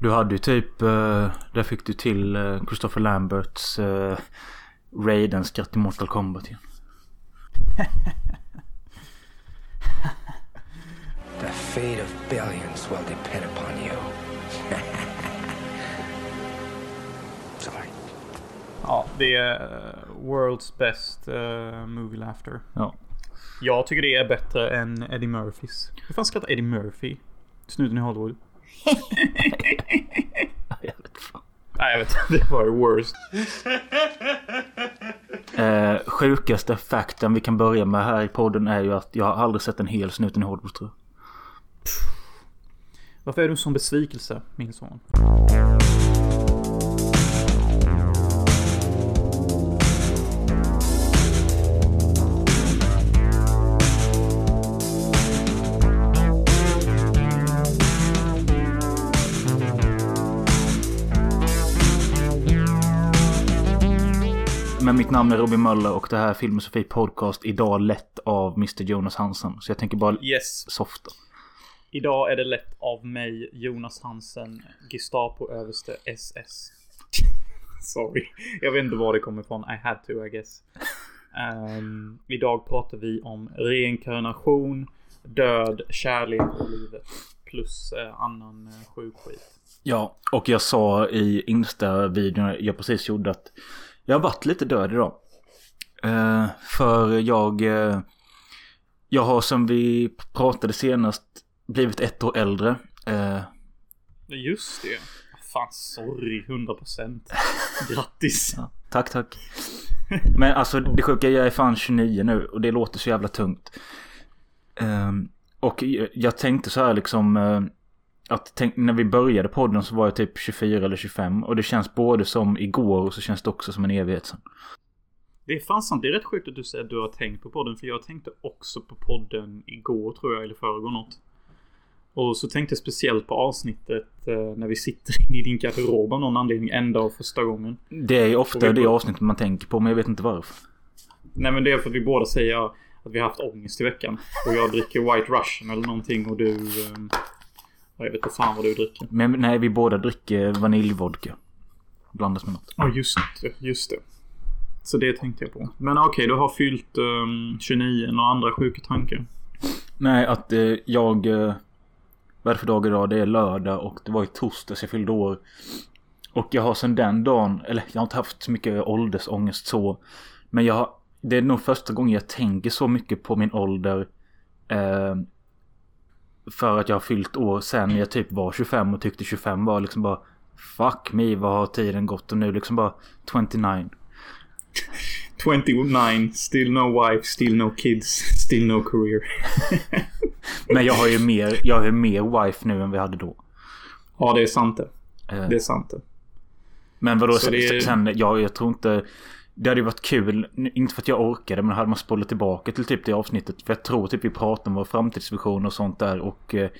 Du hade ju typ, uh, där fick du till uh, Christopher Lamberts uh, Raiden-skratt i Mortal Kombat igen. The fate of billions will depend upon you. Sorry. Ja, det är World's Best uh, Movie Laughter. Ja. Jag tycker det är bättre än Eddie Murphys. Hur fan skrattar Eddie Murphy? Snuten i Hollywood. Jag vet fan. Nej, jag vet Det var det worst. Eh, sjukaste fakten vi kan börja med här i podden är ju att jag har aldrig sett en hel Snuten i Hollywood tror jag. Varför är du en sån besvikelse, min son? Mitt namn är Robin Möller och det här är Filmosofi Podcast. Idag lett av Mr Jonas Hansen. Så jag tänker bara Yes. softa. Idag är det lätt av mig, Jonas Hansen, Gestapo-överste SS. Sorry. Jag vet inte var det kommer ifrån. I had to, I guess. Ehm, idag pratar vi om reinkarnation, död, kärlek och livet. Plus eh, annan eh, sjuk skit. Ja, och jag sa i Insta-videon jag precis gjorde att jag har varit lite död idag. Eh, för jag... eh, jag har som vi pratade senast blivit ett år äldre. Eh, Just det. Fan, sorry. 100%. Grattis. ja, tack, tack. Men alltså det sjuka är jag är fan 29 nu och det låter så jävla tungt. Ehm, och jag- jag tänkte så här liksom. Att tänk, när vi började podden så var jag typ 24 eller 25. Och det känns både som igår och så känns det också som en evighet sen. Det är fan sant. Det är rätt sjukt att du säger att du har tänkt på podden. För jag tänkte också på podden igår tror jag. Eller förrgår något. Och så tänkte jag speciellt på avsnittet eh, när vi sitter inne i din garderob av någon anledning. En dag första gången. Det är ju ofta det avsnittet man tänker på men jag vet inte varför. Nej men det är för att vi båda säger att vi har haft ångest i veckan. Och jag dricker White Russian eller någonting och du... Eh, jag vet inte fan vad du dricker. Men nej, vi båda dricker vaniljvodka. Blandas med något. Ja just det. Just det. Så det tänkte jag på. Men okej, du har fyllt um, 29. Några andra sjuka tankar? Nej, att eh, jag... Eh, vad är det för dag idag? Det är lördag och det var i torsdags jag fyllde år. Och jag har sedan den dagen, eller jag har inte haft så mycket åldersångest så. Men jag har, det är nog första gången jag tänker så mycket på min ålder. Eh, för att jag har fyllt år sen jag typ var 25 och tyckte 25 var liksom bara Fuck me, vad har tiden gått? Och nu liksom bara 29. 29, still no wife, still no kids, still no career. Men jag har ju mer, jag har ju mer wife nu än vi hade då. ja, det är sant det. Eh, Det är sant det. Men vadå Så det är- sen, ja, jag tror inte... Det hade ju varit kul, inte för att jag orkade, men hade man spolat tillbaka till typ det avsnittet. För jag tror typ vi pratar om vår framtidsvision och sånt där och... Eh,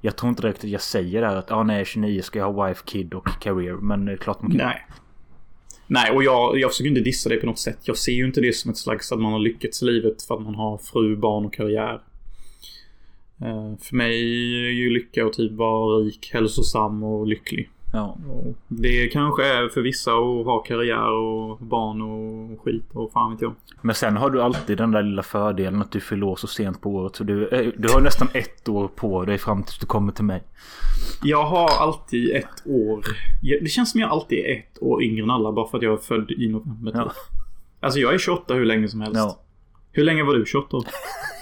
jag tror inte direkt att jag säger där att ah, när jag är 29 ska jag ha wife, kid och career. Men det är klart man kan. Nej. Nej, och jag, jag försöker inte dissa det på något sätt. Jag ser ju inte det som ett slags att man har lyckats i livet för att man har fru, barn och karriär. Eh, för mig är ju lycka att typ vara rik, hälsosam och lycklig. Ja. Det kanske är för vissa att ha karriär och barn och skit och fan vet jag. Men sen har du alltid den där lilla fördelen att du fyller år så sent på året. Så du, eh, du har nästan ett år på dig fram tills du kommer till mig. Jag har alltid ett år. Det känns som jag alltid är ett år yngre än alla bara för att jag är född i november. Ja. typ. Alltså jag är 28 hur länge som helst. Ja. Hur länge var du 28?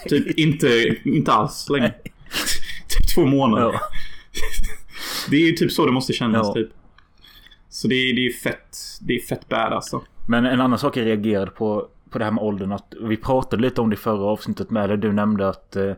typ inte, inte alls länge. typ två månader. Ja. Det är ju typ så det måste kännas Ja. typ. Så det är, det är fett. Det är fett bad alltså. Men en annan sak jag reagerade på, på det här med åldern. Att vi pratade lite om det i förra avsnittet med. Eller du nämnde att eh,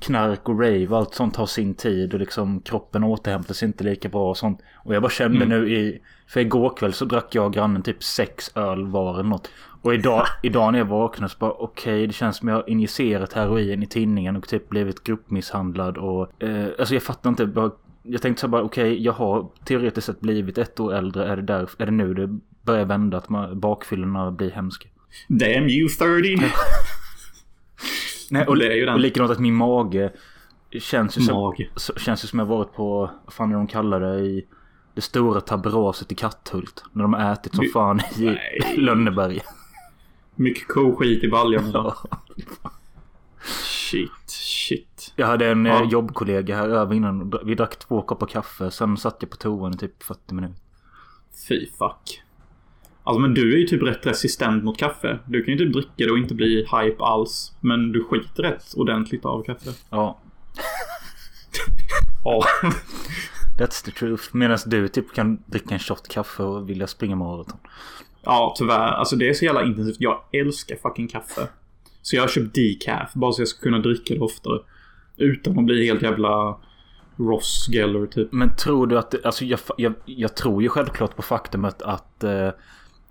knark och rave och allt sånt har sin tid. Och liksom kroppen återhämtar sig inte lika bra och sånt. Och jag bara kände Mm. nu i... För igår kväll så drack jag och grannen typ sex öl var eller något. Och idag, idag när jag vaknade så bara okej det känns som jag injicerat heroin i tinningen och typ blivit gruppmisshandlad och... Eh, alltså jag fattar inte bara... Jag tänkte så bara okej jag har teoretiskt sett blivit ett år äldre. Är det, där, är det nu det börjar vända att man, bakfyllorna blir hemska? Damn you 30. Nej, och, Det är ju den. och likadant att min mage känns ju som, känns ju som jag varit på, vad fan är de kallar det i Det stora tabberaset i Katthult. När de har ätit som Du- fan i Nej. Lönneberga. Mycket koskit i baljan. Ja. Shit, shit. Jag hade en Ja. eh, jobbkollega här över innan. Vi drack två koppar kaffe. Sen satt jag på toan i typ 40 minuter. Fy fuck. Alltså men du är ju typ rätt resistent mot kaffe. Du kan ju typ dricka det och inte bli hype alls. Men du skiter rätt ordentligt av kaffe. Ja, Ja. that's the truth. Medan du typ kan dricka en shot kaffe och vilja springa maraton. ja, tyvärr. Alltså det är så jävla intensivt. Jag älskar fucking kaffe. Så jag har köpt decaf bara så jag ska kunna dricka det oftare. Utan att bli helt jävla Ross Geller typ. Men tror du att... Alltså jag, jag, jag tror ju självklart på faktumet att eh,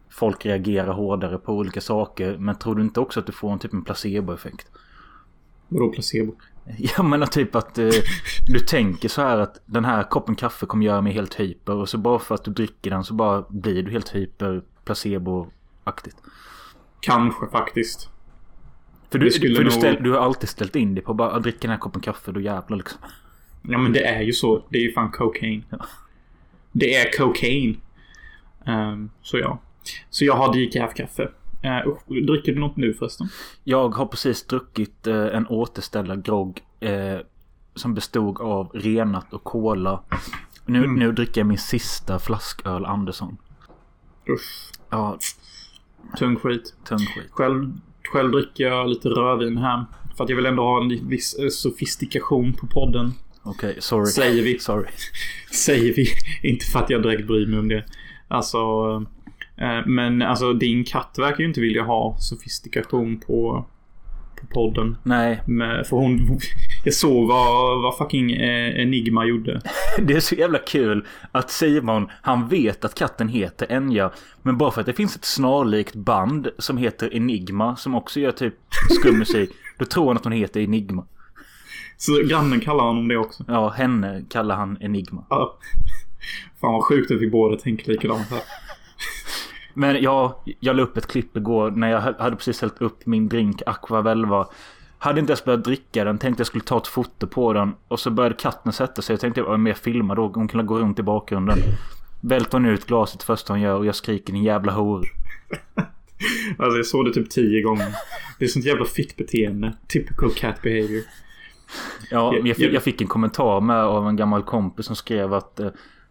folk reagerar hårdare på olika saker. Men tror du inte också att du får en typ en placeboeffekt? Vadå placebo? Jag menar typ att eh, du tänker så här att den här koppen kaffe kommer göra mig helt hyper. Och så bara för att du dricker den så bara blir du helt hyper placeboaktigt. Kanske faktiskt. För, du, för du, nog- ställ, du har alltid ställt in dig på bara att dricka den här koppen kaffe då jävlar liksom. Ja men det är ju så. Det är ju fan cocaine. Det är cocaine. Ehm, så ja. Så jag har decaf-kaffe. Uh, dricker du något nu förresten? Jag har precis druckit eh, en återställargrogg eh, som bestod av renat och cola. Nu, Mm. nu dricker jag min sista flasköl Andersson. Usch. Ja, Tung skit. tung skit. Själv, själv dricker jag lite rödvin här. För att jag vill ändå ha en viss eh, sofistikation på podden. Okej, sorry. Säger vi. Sorry. Säger vi. Inte för att jag direkt bryr mig om det. Alltså. eh, men alltså din katt verkar ju inte vilja ha sofistikation på, på podden. Nej, Men, för hon... Jag såg vad, vad fucking eh, Enigma gjorde. det är så jävla kul att Simon, han vet att katten heter Enja. Men bara för att det finns ett snarlikt band som heter Enigma som också gör typ skum musik. Då tror han att hon heter Enigma. Så grannen kallar honom det också. Ja, henne kallar han Enigma. Ja. Fan vad sjukt att vi båda tänker likadant här. Men ja, jag la upp ett klipp igår när jag hade precis hällt upp min drink Aqua Velva. Hade inte ens börjat dricka den, tänkte jag skulle ta ett foto på den. Och så började katten sätta sig. Jag tänkte jag mer filma då, hon kunde gå runt i bakgrunden. Välter hon ut glaset första hon gör och jag skriker din jävla hor. Alltså jag såg det typ tio gånger. Det är sånt jävla fitt beteende. Typical cat behavior. Ja, Jag- jag fick, jag- jag fick en kommentar med av en gammal kompis som skrev att eh,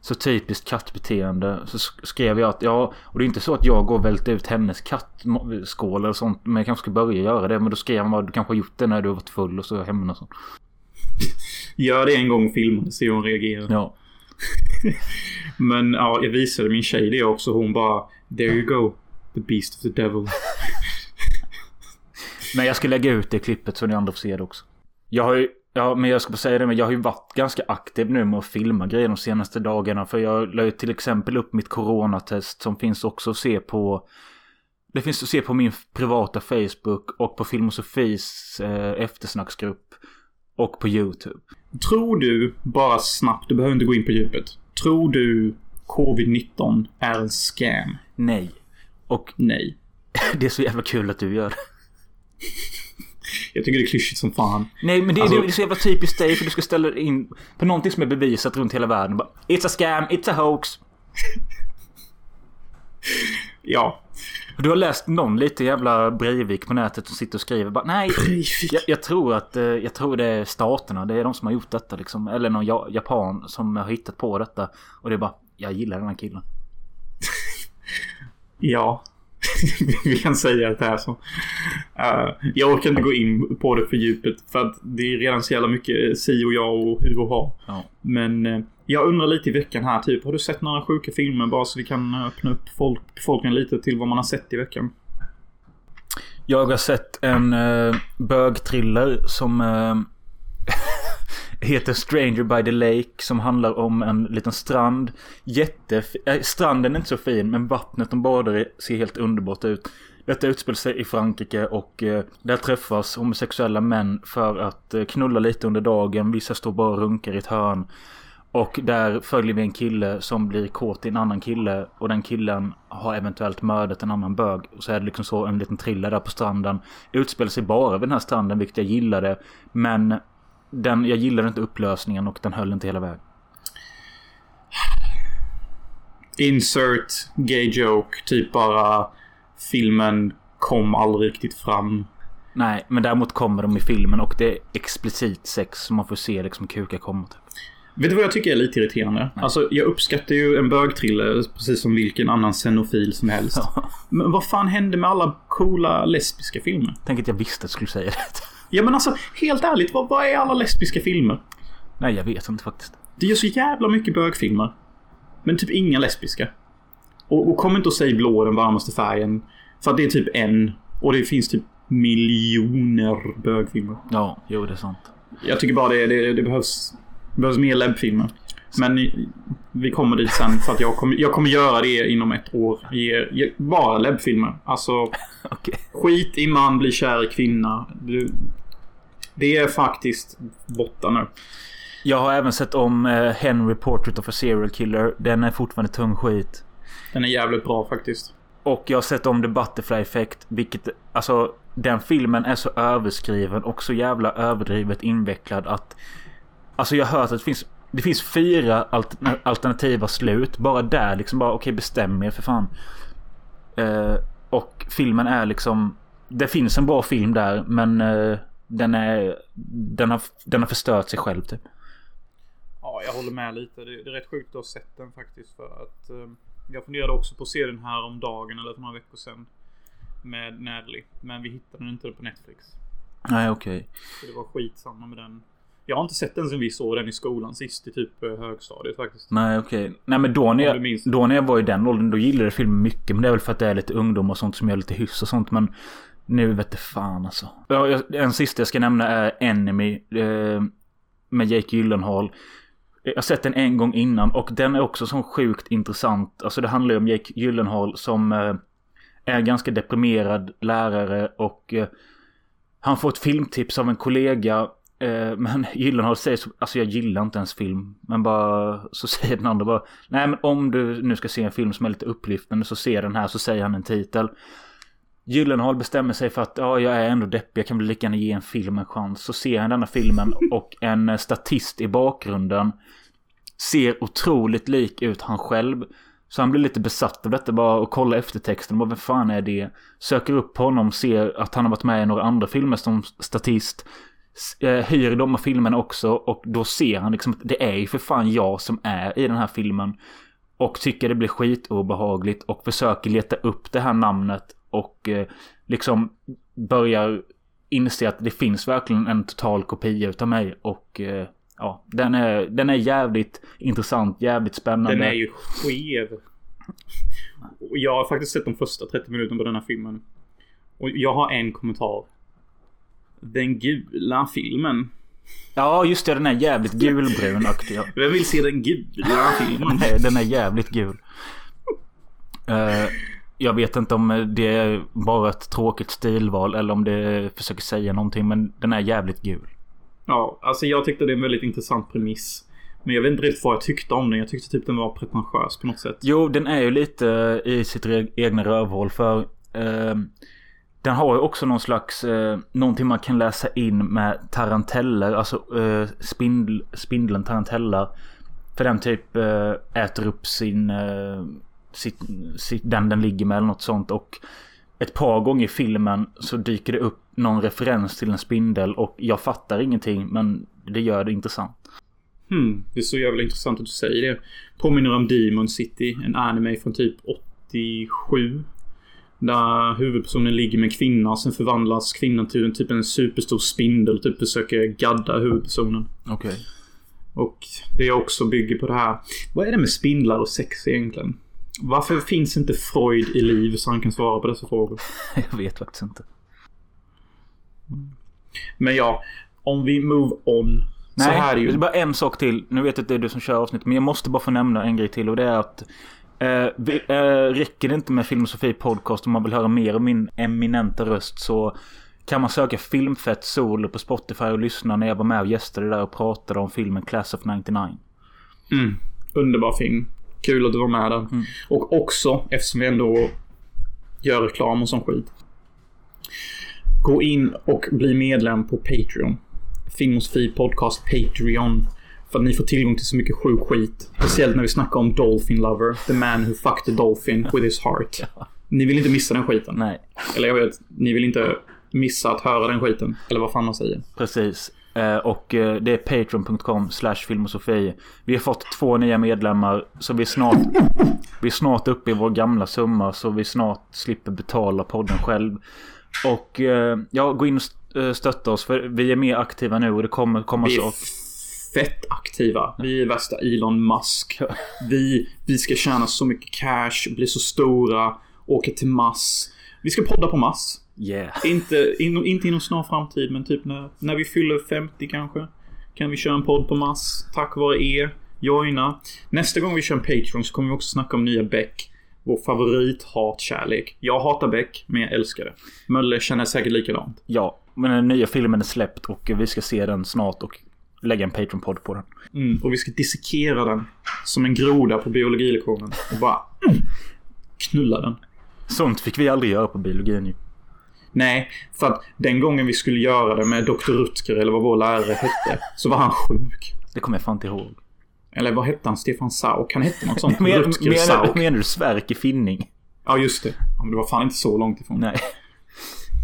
så typiskt kattbeteende. Så sk- skrev jag att ja, och det är inte så att jag går och välter ut hennes kattskål eller sånt. Men jag kanske ska börja göra det. Men då skrev han bara du kanske har gjort det när du har varit full och så hemma och sånt. Gör det en gång och filma se hur hon reagerar. Ja. Men ja, jag visade min tjej det också. Hon bara There you go. The beast of the devil. Men jag ska lägga ut det klippet så ni andra får se det också. Jag har ju, ja men jag ska bara säga det, men jag har ju varit ganska aktiv nu med att filma grejer de senaste dagarna. För jag la ju till exempel upp mitt coronatest som finns också att se på. Det finns att se på min privata Facebook och på Film och Sofies eh, eftersnacksgrupp. Och på YouTube. Tror du, bara snabbt, du behöver inte gå in på djupet. Tror du covid-19 är en scam? Nej. Och Nej. det är så jävla kul att du gör det. Jag tycker det är klyschigt som fan. Nej men det, Alltså- det är så jävla typiskt dig för du ska ställa in på någonting som är bevisat runt hela världen. Bara, it's a scam, it's a hoax. Ja. Du har läst någon lite jävla Breivik på nätet som sitter och skriver bara nej. Jag, jag tror att eh, jag tror det är staterna. Det är de som har gjort detta liksom. Eller någon ja, japan som har hittat på detta. Och det är bara jag gillar den här killen. Ja. Vi kan säga det är så. Eh, jag orkar inte gå in på det för djupet. För att det är redan så jävla mycket si och jag och hur och ha. Ja. Men eh, jag undrar lite i veckan här typ. Har du sett några sjuka filmer bara så vi kan öppna upp folk, befolkningen lite till vad man har sett i veckan? Jag har sett en uh, bögthriller som eh, heter Stranger by the Lake. Som handlar om en liten strand. Jätte... Äh, stranden är inte så fin men vattnet de badar i ser helt underbart ut. Detta utspelar sig i Frankrike och eh, där träffas homosexuella män för att eh, knulla lite under dagen. Vissa står bara och runkar i ett hörn. Och där följer vi en kille som blir kåt i en annan kille. Och den killen har eventuellt mördat en annan bög. Och så är det liksom så en liten thriller där på stranden. Utspelar sig bara vid den här stranden, vilket jag gillade. Men den, jag gillade inte upplösningen och den höll inte hela vägen. Insert gay joke. Typ bara filmen kom aldrig riktigt fram. Nej, men däremot kommer de i filmen och det är explicit sex så man får se liksom kukar komma. Typ. Vet du vad jag tycker är lite irriterande? Alltså, jag uppskattar ju en bögthriller precis som vilken annan xenofil som helst. Ja. Men vad fan hände med alla coola lesbiska filmer? Tänk att jag visste att du skulle säga det. Ja men alltså, helt ärligt, vad, vad är alla lesbiska filmer? Nej, jag vet inte faktiskt. Det gör så jävla mycket bögfilmer. Men typ inga lesbiska. Och, och kom inte och säg blå är den varmaste färgen. För att det är typ en. Och det finns typ miljoner bögfilmer. Ja, jo det är sant. Jag tycker bara det, det, det behövs, det behövs mer lebbfilmer. Men vi kommer dit sen för att jag kommer, jag kommer göra det inom ett år. Ge, ge, bara lebbfilmer. Alltså Okej. skit i man blir kär i kvinna. Du, det är faktiskt borta nu. Jag har även sett om eh, Henry Portrait of a Serial Killer. Den är fortfarande tung skit. Den är jävligt bra faktiskt. Och jag har sett om The Butterfly Effect. Vilket, alltså den filmen är så överskriven och så jävla överdrivet invecklad att... Alltså jag har hört att det finns... Det finns fyra alter- alternativa slut. Bara där liksom bara okej bestäm er för fan. Eh, och filmen är liksom... Det finns en bra film där men eh, den är... Den har, den har förstört sig själv typ. Ja, jag håller med lite. Det, det är rätt sjukt att ha sett den faktiskt. För att eh, jag funderade också på att se den här om dagen eller för några veckor sedan. Med Natalie. Men vi hittade den inte på Netflix. Nej okej. Så det var skitsamma med den. Jag har inte sett den sen vi såg den i skolan sist i typ eh, högstadiet faktiskt. Nej okej. Nej men då när, jag, då när jag var i den åldern då gillade jag filmen mycket. Men det är väl för att det är lite ungdom och sånt som gör lite hyss och sånt. Men nu vet det fan alltså. Ja, en sista jag ska nämna är Enemy. Eh, med Jake Gyllenhaal. Jag har sett den en gång innan och den är också så sjukt intressant. Alltså det handlar ju om Jake Gyllenhaal som eh, är ganska deprimerad lärare och eh, han får ett filmtips av en kollega. Eh, men Gyllenhaal säger så, alltså jag gillar inte ens film. Men bara så säger den andra bara. Nej men om du nu ska se en film som är lite upplyftande så se den här så säger han en titel. Gyllenhaal bestämmer sig för att ja, jag är ändå deppig, jag kan väl lika gärna ge en film en chans. Så ser han denna filmen och en eh, statist i bakgrunden ser otroligt lik ut han själv. Så han blir lite besatt av detta bara och kollar eftertexten bara vem fan är det? Söker upp honom, ser att han har varit med i några andra filmer som statist. Eh, hyr de här filmerna också och då ser han liksom att det är ju för fan jag som är i den här filmen. Och tycker det blir skitobehagligt och försöker leta upp det här namnet och eh, liksom börjar inse att det finns verkligen en total kopia utav mig och eh, ja, den är, den är jävligt intressant, jävligt spännande. Den är ju skev. Jag har faktiskt sett de första 30 minuterna på den här filmen. Och jag har en kommentar. Den gula filmen. Ja, just det, den är jävligt gulbrunaktig. ja. Vem vill se den gula filmen? Nej, den är jävligt gul. Eh, jag vet inte om det är bara ett tråkigt stilval eller om det försöker säga någonting, men den är jävligt gul. Ja, alltså jag tyckte det är en väldigt intressant premiss. Men jag vet inte riktigt vad jag tyckte om den. Jag tyckte typ den var pretentiös på något sätt. Jo, den är ju lite i sitt egna rövhål för eh, den har ju också någon slags eh, någonting man kan läsa in med taranteller, alltså eh, spindl, spindeln tarantella. För den typ eh, äter upp sin, eh, sitt, sitt, den den ligger med eller något sånt och ett par gånger i filmen så dyker det upp någon referens till en spindel och jag fattar ingenting men det gör det intressant. Hmm, det är så jävla intressant att du säger det. Påminner om Demon City, en anime från typ 87. Där huvudpersonen ligger med en kvinna sen förvandlas kvinnan till en typ en superstor spindel typ försöker gadda huvudpersonen. Okej. Och det också bygger på det här. Vad är det med spindlar och sex egentligen? Varför finns inte Freud i liv så han kan svara på dessa frågor? Jag vet faktiskt inte. Men ja, om vi move on. så här är det det ju. är bara en sak till. Nu vet jag att det är du som kör avsnitt, men jag måste bara få nämna en grej till och det är att eh, vi, eh, räcker det inte med Filmosofi Podcast om man vill höra mer av min eminenta röst så kan man söka Filmfett Solo på Spotify och lyssna när jag var med och gästade där och pratade om filmen Class of 99. Mm. Underbar film. Kul att du var med där. Och också, eftersom vi ändå gör reklam och sån skit. Gå in och bli medlem på Patreon. Filmosofi Podcast Patreon. För att ni får tillgång till så mycket sjuk skit. Speciellt när vi snackar om Dolphin Lover. The man who fucked the dolphin with his heart. Ni vill inte missa den skiten. Nej, Eller jag vet, ni vill inte missa att höra den skiten. Eller vad fan man säger. precis. Eh, Och eh, det är patreon.com slash filmosofi. Vi har fått två nya medlemmar. Så vi är snart, vi är snart uppe i vår gamla summa. Så vi snart slipper betala podden själv. Och eh, ja, gå in och st- stötta oss. För vi är mer aktiva nu och det kommer komma Vi så. Fett aktiva. Vi är värsta Elon Musk. Vi, vi ska tjäna så mycket cash, bli så stora, åka till Mass. Vi ska podda på Mass. Yeah. Inte, in, inte inom snar framtid, men typ när, när vi fyller 50 kanske. Kan vi köra en podd på Mass. Tack vare er. Joina. Nästa gång vi kör en Patreon så kommer vi också snacka om nya Beck. Vår favorit hatkärlek. Jag hatar Beck, men jag älskar det. Mölle känner säkert likadant. Ja, men den nya filmen är släppt och vi ska se den snart och lägga en Patreon-podd på den. Mm, och vi ska dissekera den som en groda på biologilektionen. Och bara mm, knulla den. Sånt fick vi aldrig göra på biologin ju. Nej, för att den gången vi skulle göra det med Dr. Rutger eller vad vår lärare hette. Så var han sjuk. Det kommer jag fan inte ihåg. Eller vad hette han? Stefan Sauk? Han hette något sånt. Men, Rutger menar, Sauk. menar du Sverker Finning? Ja, just det. Ja, Men det var fan inte så långt ifrån. Nej.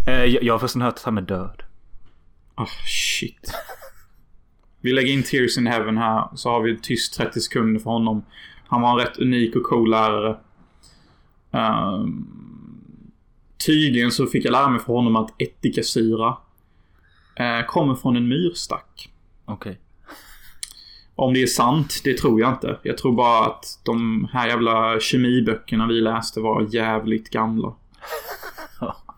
Eh, jag, har förresten hört att han är död. Ah, shit. Vi lägger in Tears in Heaven här. Så har vi tyst 30 sekunder för honom. Han var en rätt unik och cool lärare. Ehm, tydligen så fick jag lära mig för honom att ätikasyra uh, kommer från en myrstack. Okej. Om det är sant, det tror jag inte. Jag tror bara att de här jävla kemiböckerna vi läste var jävligt gamla.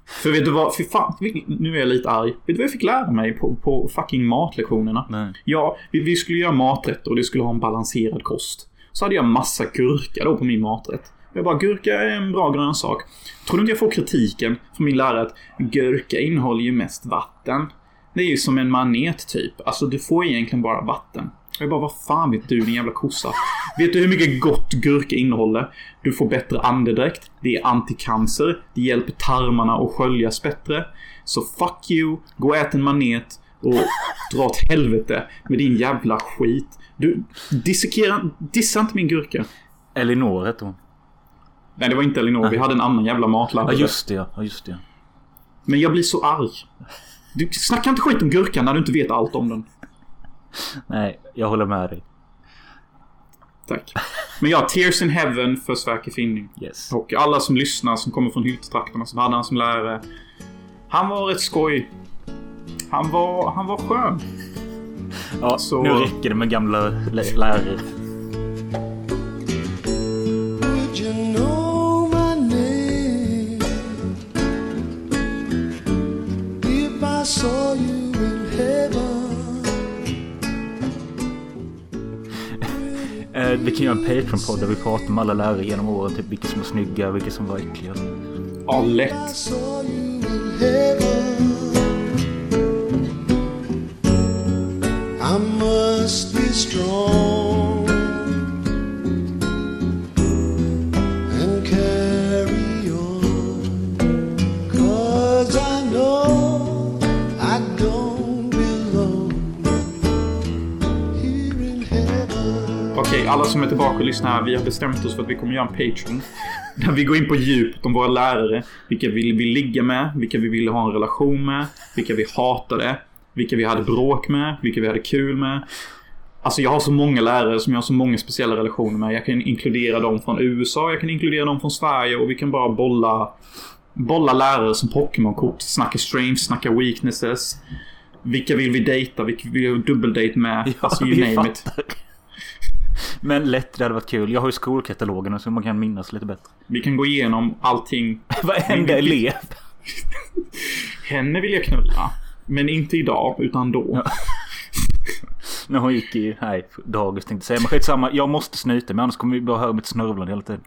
För vet du vad, för fan, nu är jag lite arg. Vet du vad jag fick lära mig på, på fucking matlektionerna? Nej. Ja, vi, vi skulle göra maträtter och det skulle ha en balanserad kost. Så hade jag massa gurka då på min maträtt. Jag bara, gurka är en bra grönsak. Tror du inte jag får kritiken från min lärare att gurka innehåller ju mest vatten? Det är ju som en manet typ. Alltså du får egentligen bara vatten. Jag bara, vad fan vet du din jävla kossa? Vet du hur mycket gott gurka innehåller? Du får bättre andedräkt. Det är anticancer. Det hjälper tarmarna att sköljas bättre. Så fuck you, gå och ät en manet och dra åt helvete med din jävla skit. Du, dissekera, dissa inte min gurka. Elinor hette hon. Nej, det var inte Elinor. Vi hade en annan jävla Ja matlärare. just det ja. ja. Just det. Men jag blir så arg. Du snackar inte skit om gurkan när du inte vet allt om den. Nej, jag håller med dig. Tack. Men ja, Tears in Heaven för Sverker Finning. Yes. Och alla som lyssnar som kommer från Hyltetrakterna som hade han som lärare. Han var rätt skoj. Han var, han var skön. Ja, Så- nu räcker det med gamla lä- lärare. Vi kan göra en Patreon-podd där vi pratar med alla lärare genom åren. Typ vilka som var snygga, vilka som var äckliga. Ja, lätt. I must be strong alla som är tillbaka och lyssnar. Vi har bestämt oss för att vi kommer göra en Patreon. Där vi går in på djupet om våra lärare. Vilka vi vill ligga med, vilka vi ville ha en relation med, vilka vi hatade, vilka vi hade bråk med, vilka vi hade kul med. Alltså jag har så många lärare som jag har så många speciella relationer med. Jag kan inkludera dem från USA, jag kan inkludera dem från Sverige och vi kan bara bolla Bolla lärare som Pokémon-kort, snacka strange, snacka weaknesses. Vilka vill vi dejta? Vilka vill vi ha dubbeldate med? alltså you name it. Men lätt, det hade varit kul. Jag har ju skolkatalogerna så man kan minnas lite bättre. Vi kan gå igenom allting. Varenda elev. Henne vill jag knulla. Men inte idag, utan då. När hon gick i, nej, dagis tänkte jag säga. Men skitsamma, jag måste snyta mig annars kommer vi bara höra mitt snörvlande hela tiden.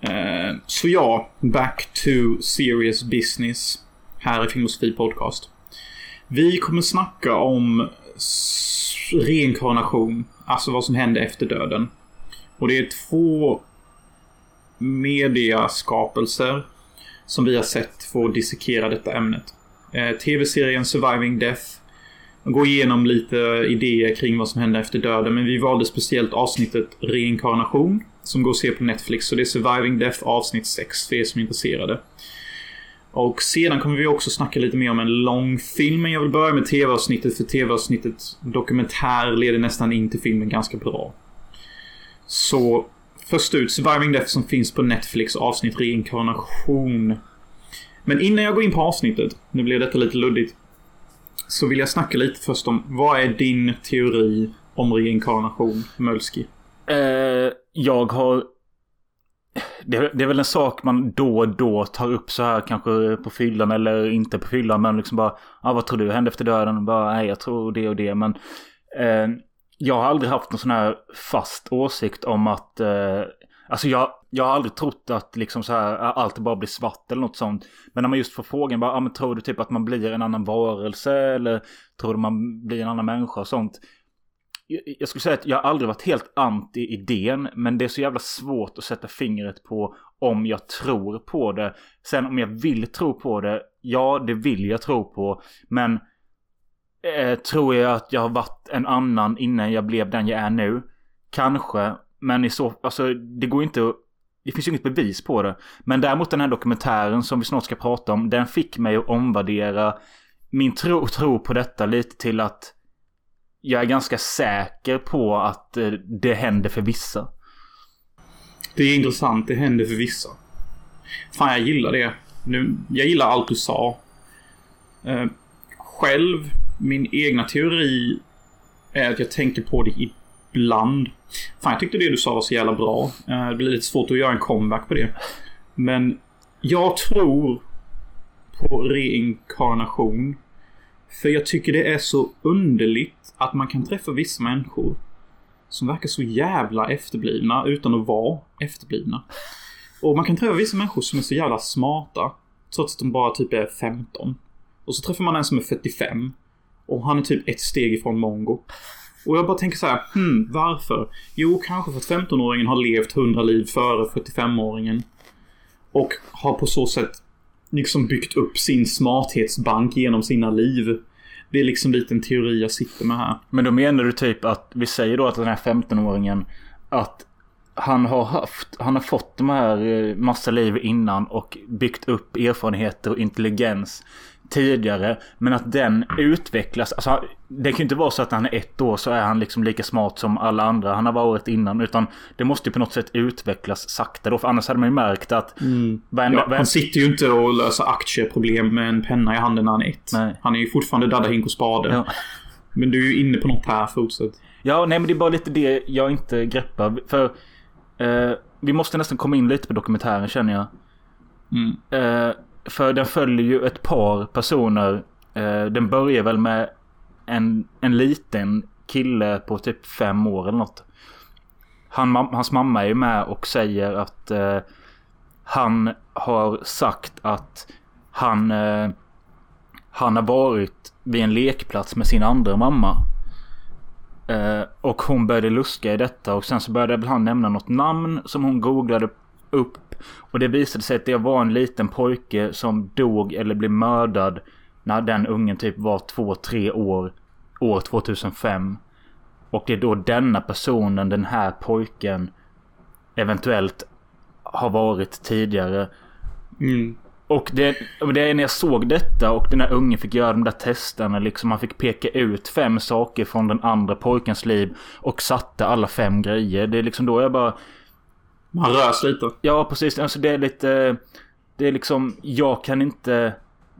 Eh, så ja, back to serious business. Här i Filosofi Podcast. Vi kommer snacka om reinkarnation. Alltså vad som hände efter döden. Och det är två mediaskapelser som vi har sett få dissekera detta ämnet. Eh, TV-serien Surviving Death går igenom lite idéer kring vad som hände efter döden. Men vi valde speciellt avsnittet reinkarnation. Som går att se på Netflix. Så det är Surviving Death avsnitt 6 för er som är intresserade. Och sedan kommer vi också snacka lite mer om en lång film, Men jag vill börja med tv-avsnittet. För tv-avsnittet dokumentär leder nästan in till filmen ganska bra. Så först ut Surviving Death som finns på Netflix avsnitt reinkarnation. Men innan jag går in på avsnittet, nu blir detta lite luddigt. Så vill jag snacka lite först om vad är din teori om reinkarnation, Mölski? Uh, jag har... Det, det är väl en sak man då och då tar upp så här kanske på fyllan eller inte på fyllan. Men liksom bara, ah, vad tror du hände efter döden? Bara, nej jag tror det och det. Men eh, jag har aldrig haft någon sån här fast åsikt om att... Eh, alltså jag, jag har aldrig trott att liksom så här, ah, allt bara blir svart eller något sånt. Men när man just får frågan bara, ah, men tror du typ att man blir en annan varelse? Eller tror du man blir en annan människa och sånt? Jag, skulle säga att jag aldrig varit helt anti idén. Men det är så jävla svårt att sätta fingret på om jag tror på det. Sen om jag vill tro på det, ja det vill jag tro på. Men eh, tror jag att jag har varit en annan innan jag blev den jag är nu? Kanske. Men i så alltså det går inte att det finns ju inget bevis på det. Men däremot den här dokumentären som vi snart ska prata om. Den fick mig att omvärdera min tro, tro på detta lite till att jag är ganska säker på att eh, det händer för vissa. Det är intressant. Det händer för vissa. Fan, jag gillar det. Nu, jag gillar allt du sa. Eh, själv, min egna teori är att jag tänker på det ibland. Fan, jag tyckte det du sa var så jävla bra. Eh, det blir lite svårt att göra en comeback på det. Men jag tror på reinkarnation. För jag tycker det är så underligt att man kan träffa vissa människor som verkar så jävla efterblivna utan att vara efterblivna. Och man kan träffa vissa människor som är så jävla smarta trots att de bara typ är 15. Och så träffar man en som är 45 och han är typ ett steg ifrån mongo. Och jag bara tänker så här, hmm, varför? Jo, kanske för att 15-åringen har levt 100 liv före 45-åringen. Och har på så sätt liksom byggt upp sin smarthetsbank genom sina liv. Det är liksom lite en teori jag sitter med här. Men då menar du typ att, vi säger då att den här 15-åringen, att han har haft, han har fått de här eh, massa liv innan och byggt upp erfarenheter och intelligens tidigare. Men att den utvecklas. Alltså, det kan ju inte vara så att när han är ett år så är han liksom lika smart som alla andra han har varit innan. Utan det måste ju på något sätt utvecklas sakta då. För annars hade man ju märkt att... Mm. Varenda, ja, han sitter ju inte och löser aktieproblem med en penna i handen när han är ett. Nej. Han är ju fortfarande Dadda Hink och Spade. Ja. Men du är ju inne på något här, fortsätt. Ja, nej men det är bara lite det jag inte greppar. För eh, vi måste nästan komma in lite på dokumentären känner jag. Mm. Eh, för den följer ju ett par personer. Eh, den börjar väl med en, en liten kille på typ fem år eller något. Han, hans mamma är ju med och säger att eh, han har sagt att han, eh, han har varit vid en lekplats med sin andra mamma. Eh, och hon började luska i detta och sen så började han nämna något namn som hon googlade upp. Och det visade sig att det var en liten pojke som dog eller blev mördad när den ungen typ var två, tre år. År 2005. Och det är då denna personen, den här pojken eventuellt har varit tidigare. Mm. Och det, det är när jag såg detta och den här ungen fick göra de där testerna. Liksom han fick peka ut fem saker från den andra pojkens liv. Och satte alla fem grejer. Det är liksom då jag bara... Man rös lite. Ja, precis. Alltså det är lite... Det är liksom... Jag kan inte...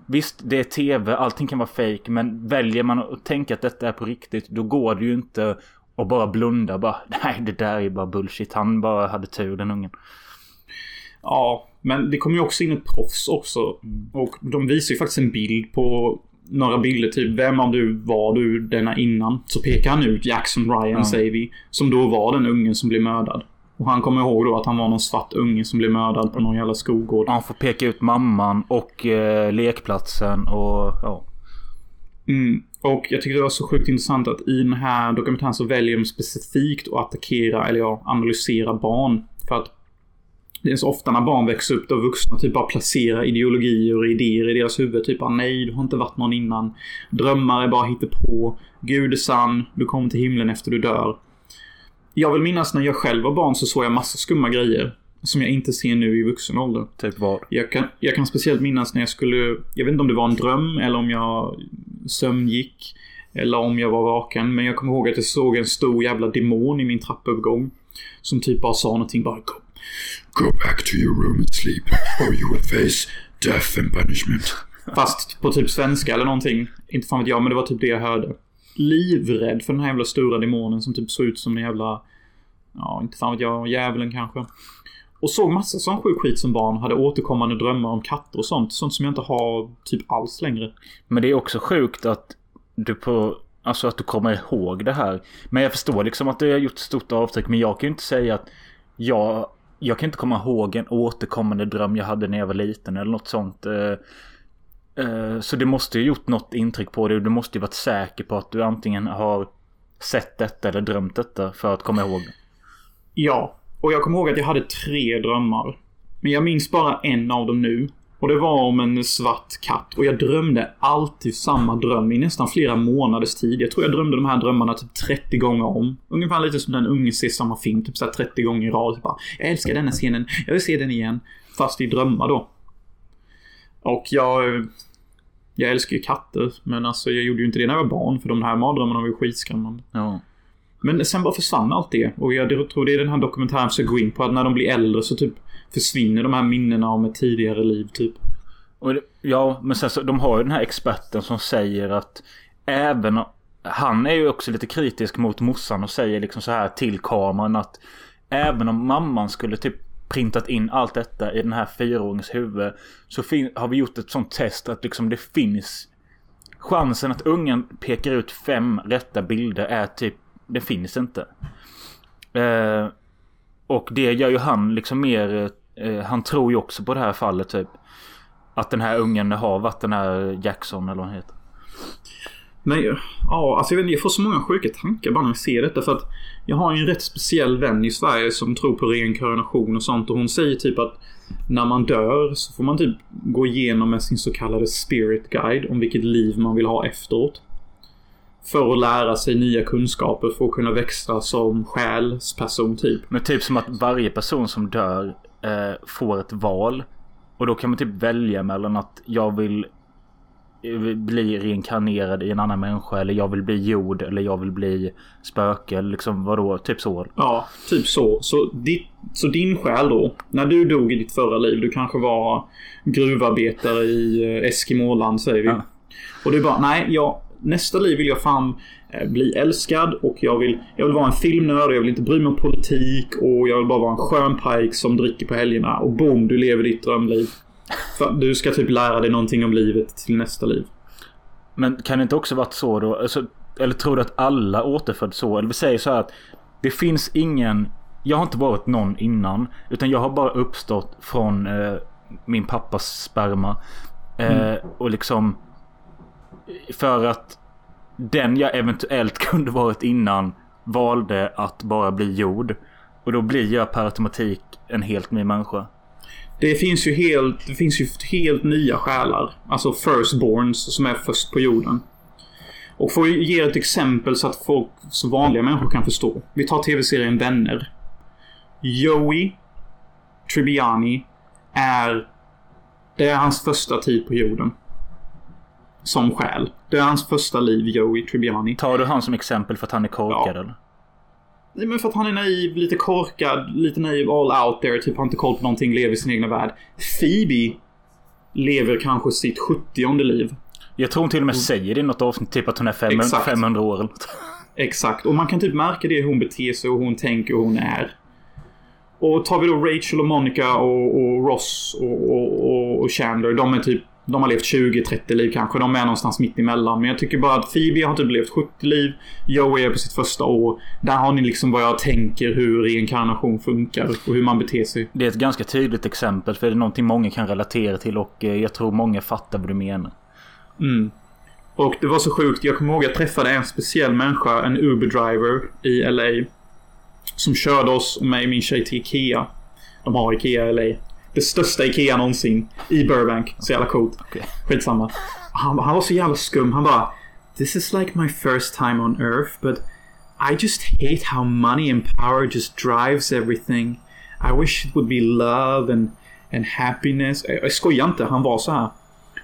Visst, det är tv. Allting kan vara fake. Men väljer man att tänka att detta är på riktigt. Då går det ju inte att bara blunda. Bara, nej, det där är bara bullshit. Han bara hade tur, den ungen. Ja, men det kommer ju också in ett proffs också. Och de visar ju faktiskt en bild på några bilder, typ vem av du var du denna innan? Så pekar han ut Jackson Ryan, ja. säger vi. Som då var den ungen som blev mördad. Och han kommer ihåg då att han var någon svart unge som blev mördad på någon jävla skolgård. Han får peka ut mamman och eh, lekplatsen och ja. Mm. Och jag tyckte det var så sjukt intressant att i den här dokumentären så väljer de specifikt att attackera, eller ja, analysera barn. För att det är så ofta när barn växer upp då vuxna typ bara placerar ideologier och idéer i deras huvud. Typ bara nej, du har inte varit någon innan. Drömmar är bara på. Gud är sann. Du kommer till himlen efter du dör. Jag vill minnas när jag själv var barn så såg jag massa skumma grejer. Som jag inte ser nu i vuxen ålder. Typ vad? Jag kan, jag kan speciellt minnas när jag skulle... Jag vet inte om det var en dröm eller om jag sömngick. Eller om jag var vaken. Men jag kommer ihåg att jag såg en stor jävla demon i min trappuppgång. Som typ bara sa någonting bara Go, Go back to your room and sleep, or you will face death and punishment. Fast på typ svenska eller någonting. Inte fan vet jag, men det var typ det jag hörde. Livrädd för den här jävla stora demonen som typ såg ut som en jävla... Ja, inte fan vet jag. Djävulen kanske. Och såg massa sån sjuk skit som barn. Hade återkommande drömmar om katter och sånt. Sånt som jag inte har typ alls längre. Men det är också sjukt att du på... Alltså att du kommer ihåg det här. Men jag förstår liksom att det har gjort stort avtryck. Men jag kan ju inte säga att jag... Jag kan inte komma ihåg en återkommande dröm jag hade när jag var liten eller något sånt. Eh, Eh, så det måste ju gjort något intryck på dig. och Du måste ju varit säker på att du antingen har sett detta eller drömt detta för att komma ihåg. Ja, och jag kommer ihåg att jag hade tre drömmar. Men jag minns bara en av dem nu. Och det var om en svart katt. Och jag drömde alltid samma dröm i nästan flera månaders tid. Jag tror jag drömde de här drömmarna typ 30 gånger om. Ungefär lite som den unge ser samma film, typ såhär 30 gånger i rad. Typ bara, jag älskar denna scenen, jag vill se den igen. Fast i drömmar då. Och jag... Jag älskar ju katter, men alltså jag gjorde ju inte det när jag var barn, för de här mardrömmarna var ju skitskrämmande. Ja. Men sen bara försvann allt det. Och jag tror det är den här dokumentären försöker gå in på att när de blir äldre så typ försvinner de här minnena om ett tidigare liv typ. Och ja, men sen så de har ju den här experten som säger att även han är ju också lite kritisk mot morsan och säger liksom så här till kameran att även om mamman skulle typ printat in allt detta i den här fyraåringens huvud så har vi gjort ett sånt test att liksom det finns chansen att ungen pekar ut fem rätta bilder är typ det finns inte. Eh, och det gör ju han liksom mer eh, Han tror ju också på det här fallet typ. Att den här ungen har varit den här Jackson eller vad han heter. Men ja, alltså jag vet inte, jag får så många sjuka tankar bara när jag ser detta för att jag har ju en rätt speciell vän i Sverige som tror på reinkarnation och sånt och hon säger typ att när man dör så får man typ gå igenom med sin så kallade spirit guide om vilket liv man vill ha efteråt. För att lära sig nya kunskaper för att kunna växa som själsperson typ. Men typ som att varje person som dör eh, får ett val. Och då kan man typ välja mellan att jag vill bli reinkarnerad i en annan människa eller jag vill bli jord eller jag vill bli spöke. Liksom vadå? Typ så. Ja, typ så. Så, ditt, så din själ då, när du dog i ditt förra liv, du kanske var gruvarbetare i eh, Eskimoland säger vi. Ja. Och du bara, nej, jag, nästa liv vill jag fan eh, bli älskad och jag vill, jag vill vara en filmnörd och jag vill inte bry mig om politik och jag vill bara vara en skön pike som dricker på helgerna. Och boom, du lever ditt drömliv. Du ska typ lära dig någonting om livet till nästa liv. Men kan det inte också varit så då? Alltså, eller tror du att alla återföds så? Eller vi säger så här att det finns ingen... Jag har inte varit någon innan. Utan jag har bara uppstått från eh, min pappas sperma. Eh, Och liksom... För att den jag eventuellt kunde varit innan valde att bara bli jord. Och då blir jag per automatik en helt ny människa. Det finns ju helt, det finns ju helt nya själar. Alltså firstborns som är först på jorden. Och för att ge ett exempel så att folk, så vanliga människor kan förstå. Vi tar tv-serien Vänner. Joey Tribbiani är... Det är hans första tid på jorden. Som själ. Det är hans första liv, Joey Tribbiani. Tar du han som exempel för att han är korkad Ja. eller? Nej, men för att han är naiv, lite korkad, lite naiv, all out there, typ har inte koll på någonting, lever i sin egna värld. Phoebe lever kanske sitt 70 liv. Jag tror hon till och med säger det i något avsnitt typ att hon är 500, Exakt. 500 år eller något. Exakt, och man kan typ märka det hur hon beter sig och hur hon tänker och hur hon är. Och tar vi då Rachel och Monica och, och Ross och, och, och, och Chandler, de är typ de har levt 20-30 liv kanske. De är någonstans mitt emellan. Men jag tycker bara att Phoebe har typ levt 70 liv. Joey är på sitt första år. Där har ni liksom vad jag tänker hur reinkarnation funkar och hur man beter sig. Det är ett ganska tydligt exempel för det är någonting många kan relatera till och eh, jag tror många fattar vad du menar. Mm. Och det var så sjukt. Jag kommer ihåg att jag träffade en speciell människa, en Uber-driver i LA. Som körde oss och mig och min tjej till Ikea. de har Ikea i LA. Det största Ikea någonsin. I Burbank. Så jävla coolt. Okej. Skitsamma. Han, han var så jävla skum. Han bara This is like my first time on earth but I just hate how money and power just drives everything. I wish it would be love and, and happiness. Jag, jag skojar inte. Han var så här.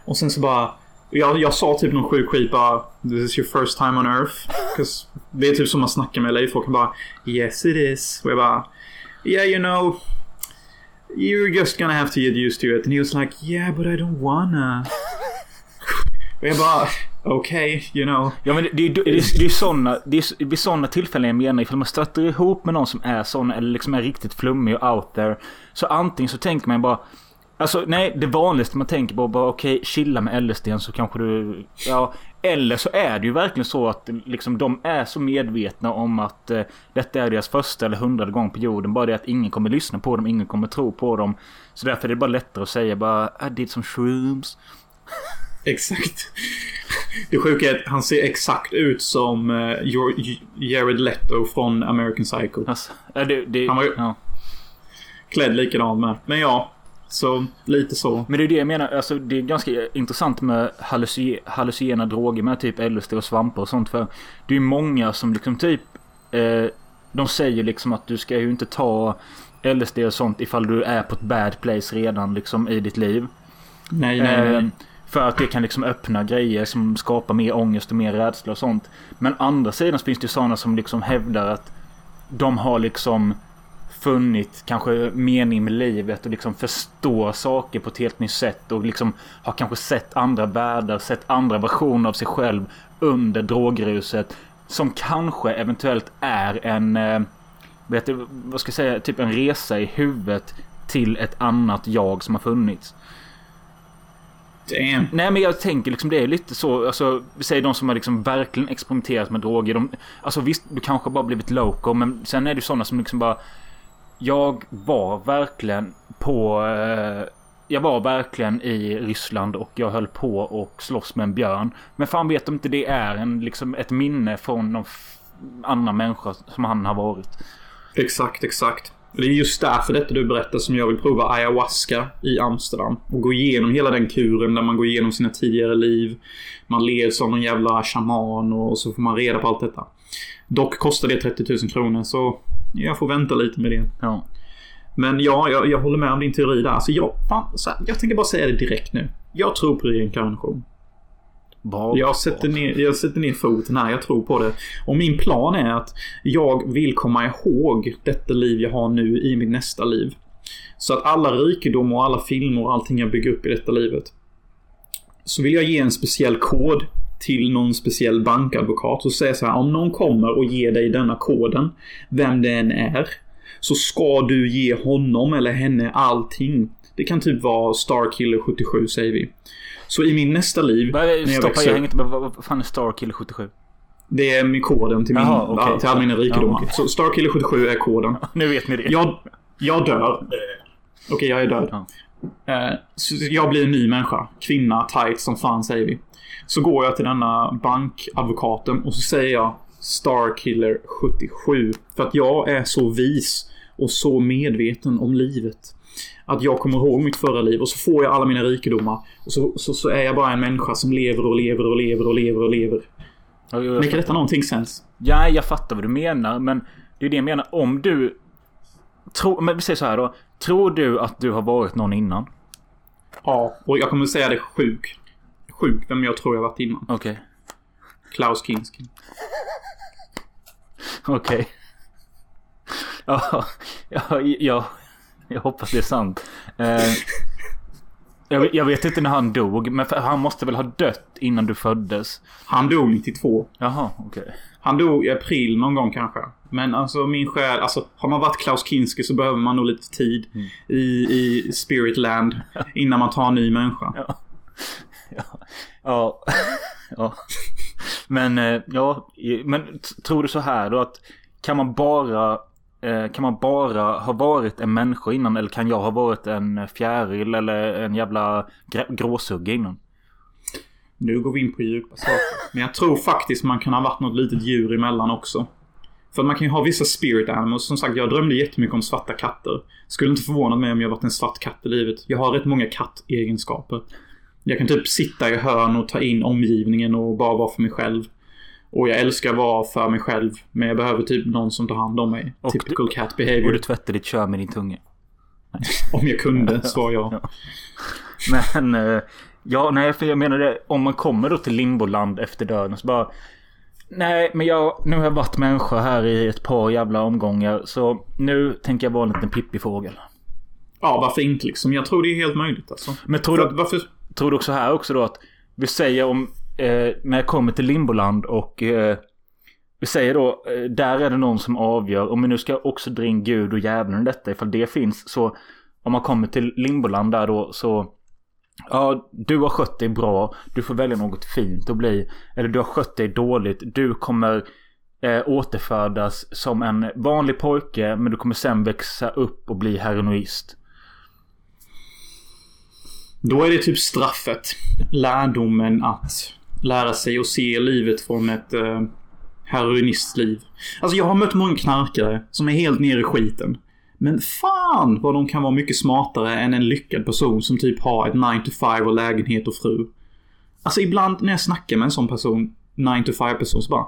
Och sen så bara jag, jag sa typ någon sjuk skit bara This is your first time on earth. det är typ som man snackar med LA-folk. Han bara Yes it is. Och jag bara Yeah you know You're just gonna have to get used to it. And he was like Yeah but I don't wanna. Och jag bara Okej, okay, you know. Ja men det, det, det, det, det är såna, det är vid sådana tillfällen jag menar ifall man stöter ihop med någon som är sån eller liksom är riktigt flummig och out there. Så antingen så tänker man bara Alltså nej, det vanligaste man tänker på bara okej, okay, chilla med LSD så kanske du... Ja, eller så är det ju verkligen så att liksom de är så medvetna om att eh, detta är deras första eller hundrade gång på jorden. Bara det att ingen kommer lyssna på dem, ingen kommer tro på dem. Så därför är det bara lättare att säga bara I did some shrooms. Exakt. Det sjuka är att han ser exakt ut som uh, Jared Leto från American Psycho. Alltså, det, det, han var ju ja. klädd likadant med. Men ja, så lite så. Men det är det jag menar. Alltså, det är ganska intressant med halluci hallucinogena droger med typ LSD och svampar och sånt. För det är många som liksom typ... Eh, de säger liksom att du ska ju inte ta LSD och sånt ifall du är på ett bad place redan liksom i ditt liv. Nej, nej, nej. Eh, för att det kan liksom öppna grejer som skapar mer ångest och mer rädsla och sånt. Men andra sidan finns det sådana som liksom hävdar att de har liksom funnit kanske mening med livet och liksom förstår saker på ett helt nytt sätt och liksom har kanske sett andra världar, sett andra versioner av sig själv under drogruset. Som kanske eventuellt är en, eh, vet du, vad ska jag säga, typ en resa i huvudet till ett annat jag som har funnits. Damn. Nej men jag tänker liksom det är lite så. Alltså, vi säger de som har liksom verkligen experimenterat med droger. De, alltså visst, du kanske bara blivit loco. Men sen är det sådana som liksom bara. Jag var verkligen på... Eh, jag var verkligen i Ryssland och jag höll på och slåss med en björn. Men fan vet om inte det är en, liksom ett minne från någon annan människa som han har varit. Exakt, exakt. Det är just därför detta du berättar som jag vill prova ayahuasca i Amsterdam. Och gå igenom hela den kuren där man går igenom sina tidigare liv. Man leds av någon jävla shaman och så får man reda på allt detta. Dock kostar det 30 000 kronor så jag får vänta lite med det. Ja. Men ja, jag, jag håller med om din teori där. Alltså jag, fan, här, jag tänker bara säga det direkt nu. Jag tror på reinkarnation. Bra. Jag sätter, ner, jag sätter ner foten här, jag tror på det. Och min plan är att jag vill komma ihåg detta liv jag har nu i mitt nästa liv. Så att alla rikedom och alla filmer och allting jag bygger upp i detta livet. Så vill jag ge en speciell kod till någon speciell bankadvokat och säga så här om någon kommer och ger dig denna koden, vem det än är, så ska du ge honom eller henne allting. Det kan typ vara Starkiller 77 säger vi. Så i min nästa liv... när jag Stoppa, växer, jag hänger inte med. Vad fan är Starkiller 77? Det är min koden till, min, Jaha, okay. till all mina rikedomar. Ja, okay. Så Starkiller 77 är koden. nu vet ni det. Jag, jag dör. Okej, okay, jag är död. Ja. Eh, så jag blir en ny människa. Kvinna, tight som fan säger vi. Så går jag till denna bankadvokaten och så säger jag Starkiller 77. För att jag är så vis och så medveten om livet. Att jag kommer ihåg mitt förra liv och så får jag alla mina rikedomar. Och så, så, så är jag bara en människa som lever och lever och lever och lever och lever. Make detta någonting sens? Ja, jag fattar vad du menar. Men det är det jag menar. Om du... Tro, men vi säger så här då. Tror du att du har varit någon innan? Ja, och jag kommer säga det sjuk. Sjuk vem jag tror jag varit innan. Okej. Okay. Klaus Kinski. Okej. Okay. Ja, ja, ja, jag hoppas det är sant. Eh, jag, jag, vet inte när han dog, men han måste väl ha dött innan du föddes? Han dog 92. Jaha, okej. Okay. Han dog i april någon gång kanske. Men alltså min själ, alltså har man varit Klaus Kinski så behöver man nog lite tid mm. i, i Spiritland innan man tar en ny människa. Ja. Ja. ja. ja. Men, eh, ja, men tror du så här då att kan man bara Eh, kan man bara ha varit en människa innan eller kan jag ha varit en fjäril eller en jävla gråsugga innan? Nu går vi in på djupa saker. Men jag tror faktiskt man kan ha varit något litet djur emellan också. För man kan ju ha vissa spirit animals. Som sagt, jag drömde jättemycket om svarta katter. Skulle inte förvåna mig om jag varit en svart katt i livet. Jag har rätt många kattegenskaper. Jag kan typ sitta i hörn och ta in omgivningen och bara vara för mig själv. Och jag älskar att vara för mig själv. Men jag behöver typ någon som tar hand om mig. Och Typical cat Och behavior. du tvättar ditt kön med din tunga. Om jag kunde, svar jag. Ja. Men, eh, ja, nej, för jag menar det. Om man kommer då till limboland efter döden så bara... Nej, men jag, nu har jag varit människa här i ett par jävla omgångar. Så nu tänker jag vara en liten pippifågel. Ja, varför inte liksom? Jag tror det är helt möjligt alltså. Men tror du, varför... tror du också här också då att... Vi säger om... Eh, när jag kommer till limboland och... Eh, vi säger då, eh, där är det någon som avgör. Om vi nu ska också dra in Gud och djävulen i detta, ifall det finns. Så om man kommer till limboland där då så... Ja, du har skött dig bra. Du får välja något fint att bli. Eller du har skött dig dåligt. Du kommer eh, återfödas som en vanlig pojke. Men du kommer sen växa upp och bli heroinist. Då är det typ straffet. Lärdomen att lära sig att se livet från ett eh, heroinistliv. Alltså jag har mött många knarkare som är helt nere i skiten. Men fan vad de kan vara mycket smartare än en lyckad person som typ har ett 9 to 5 och lägenhet och fru. Alltså ibland när jag snackar med en sån person, 9 to 5 person, så bara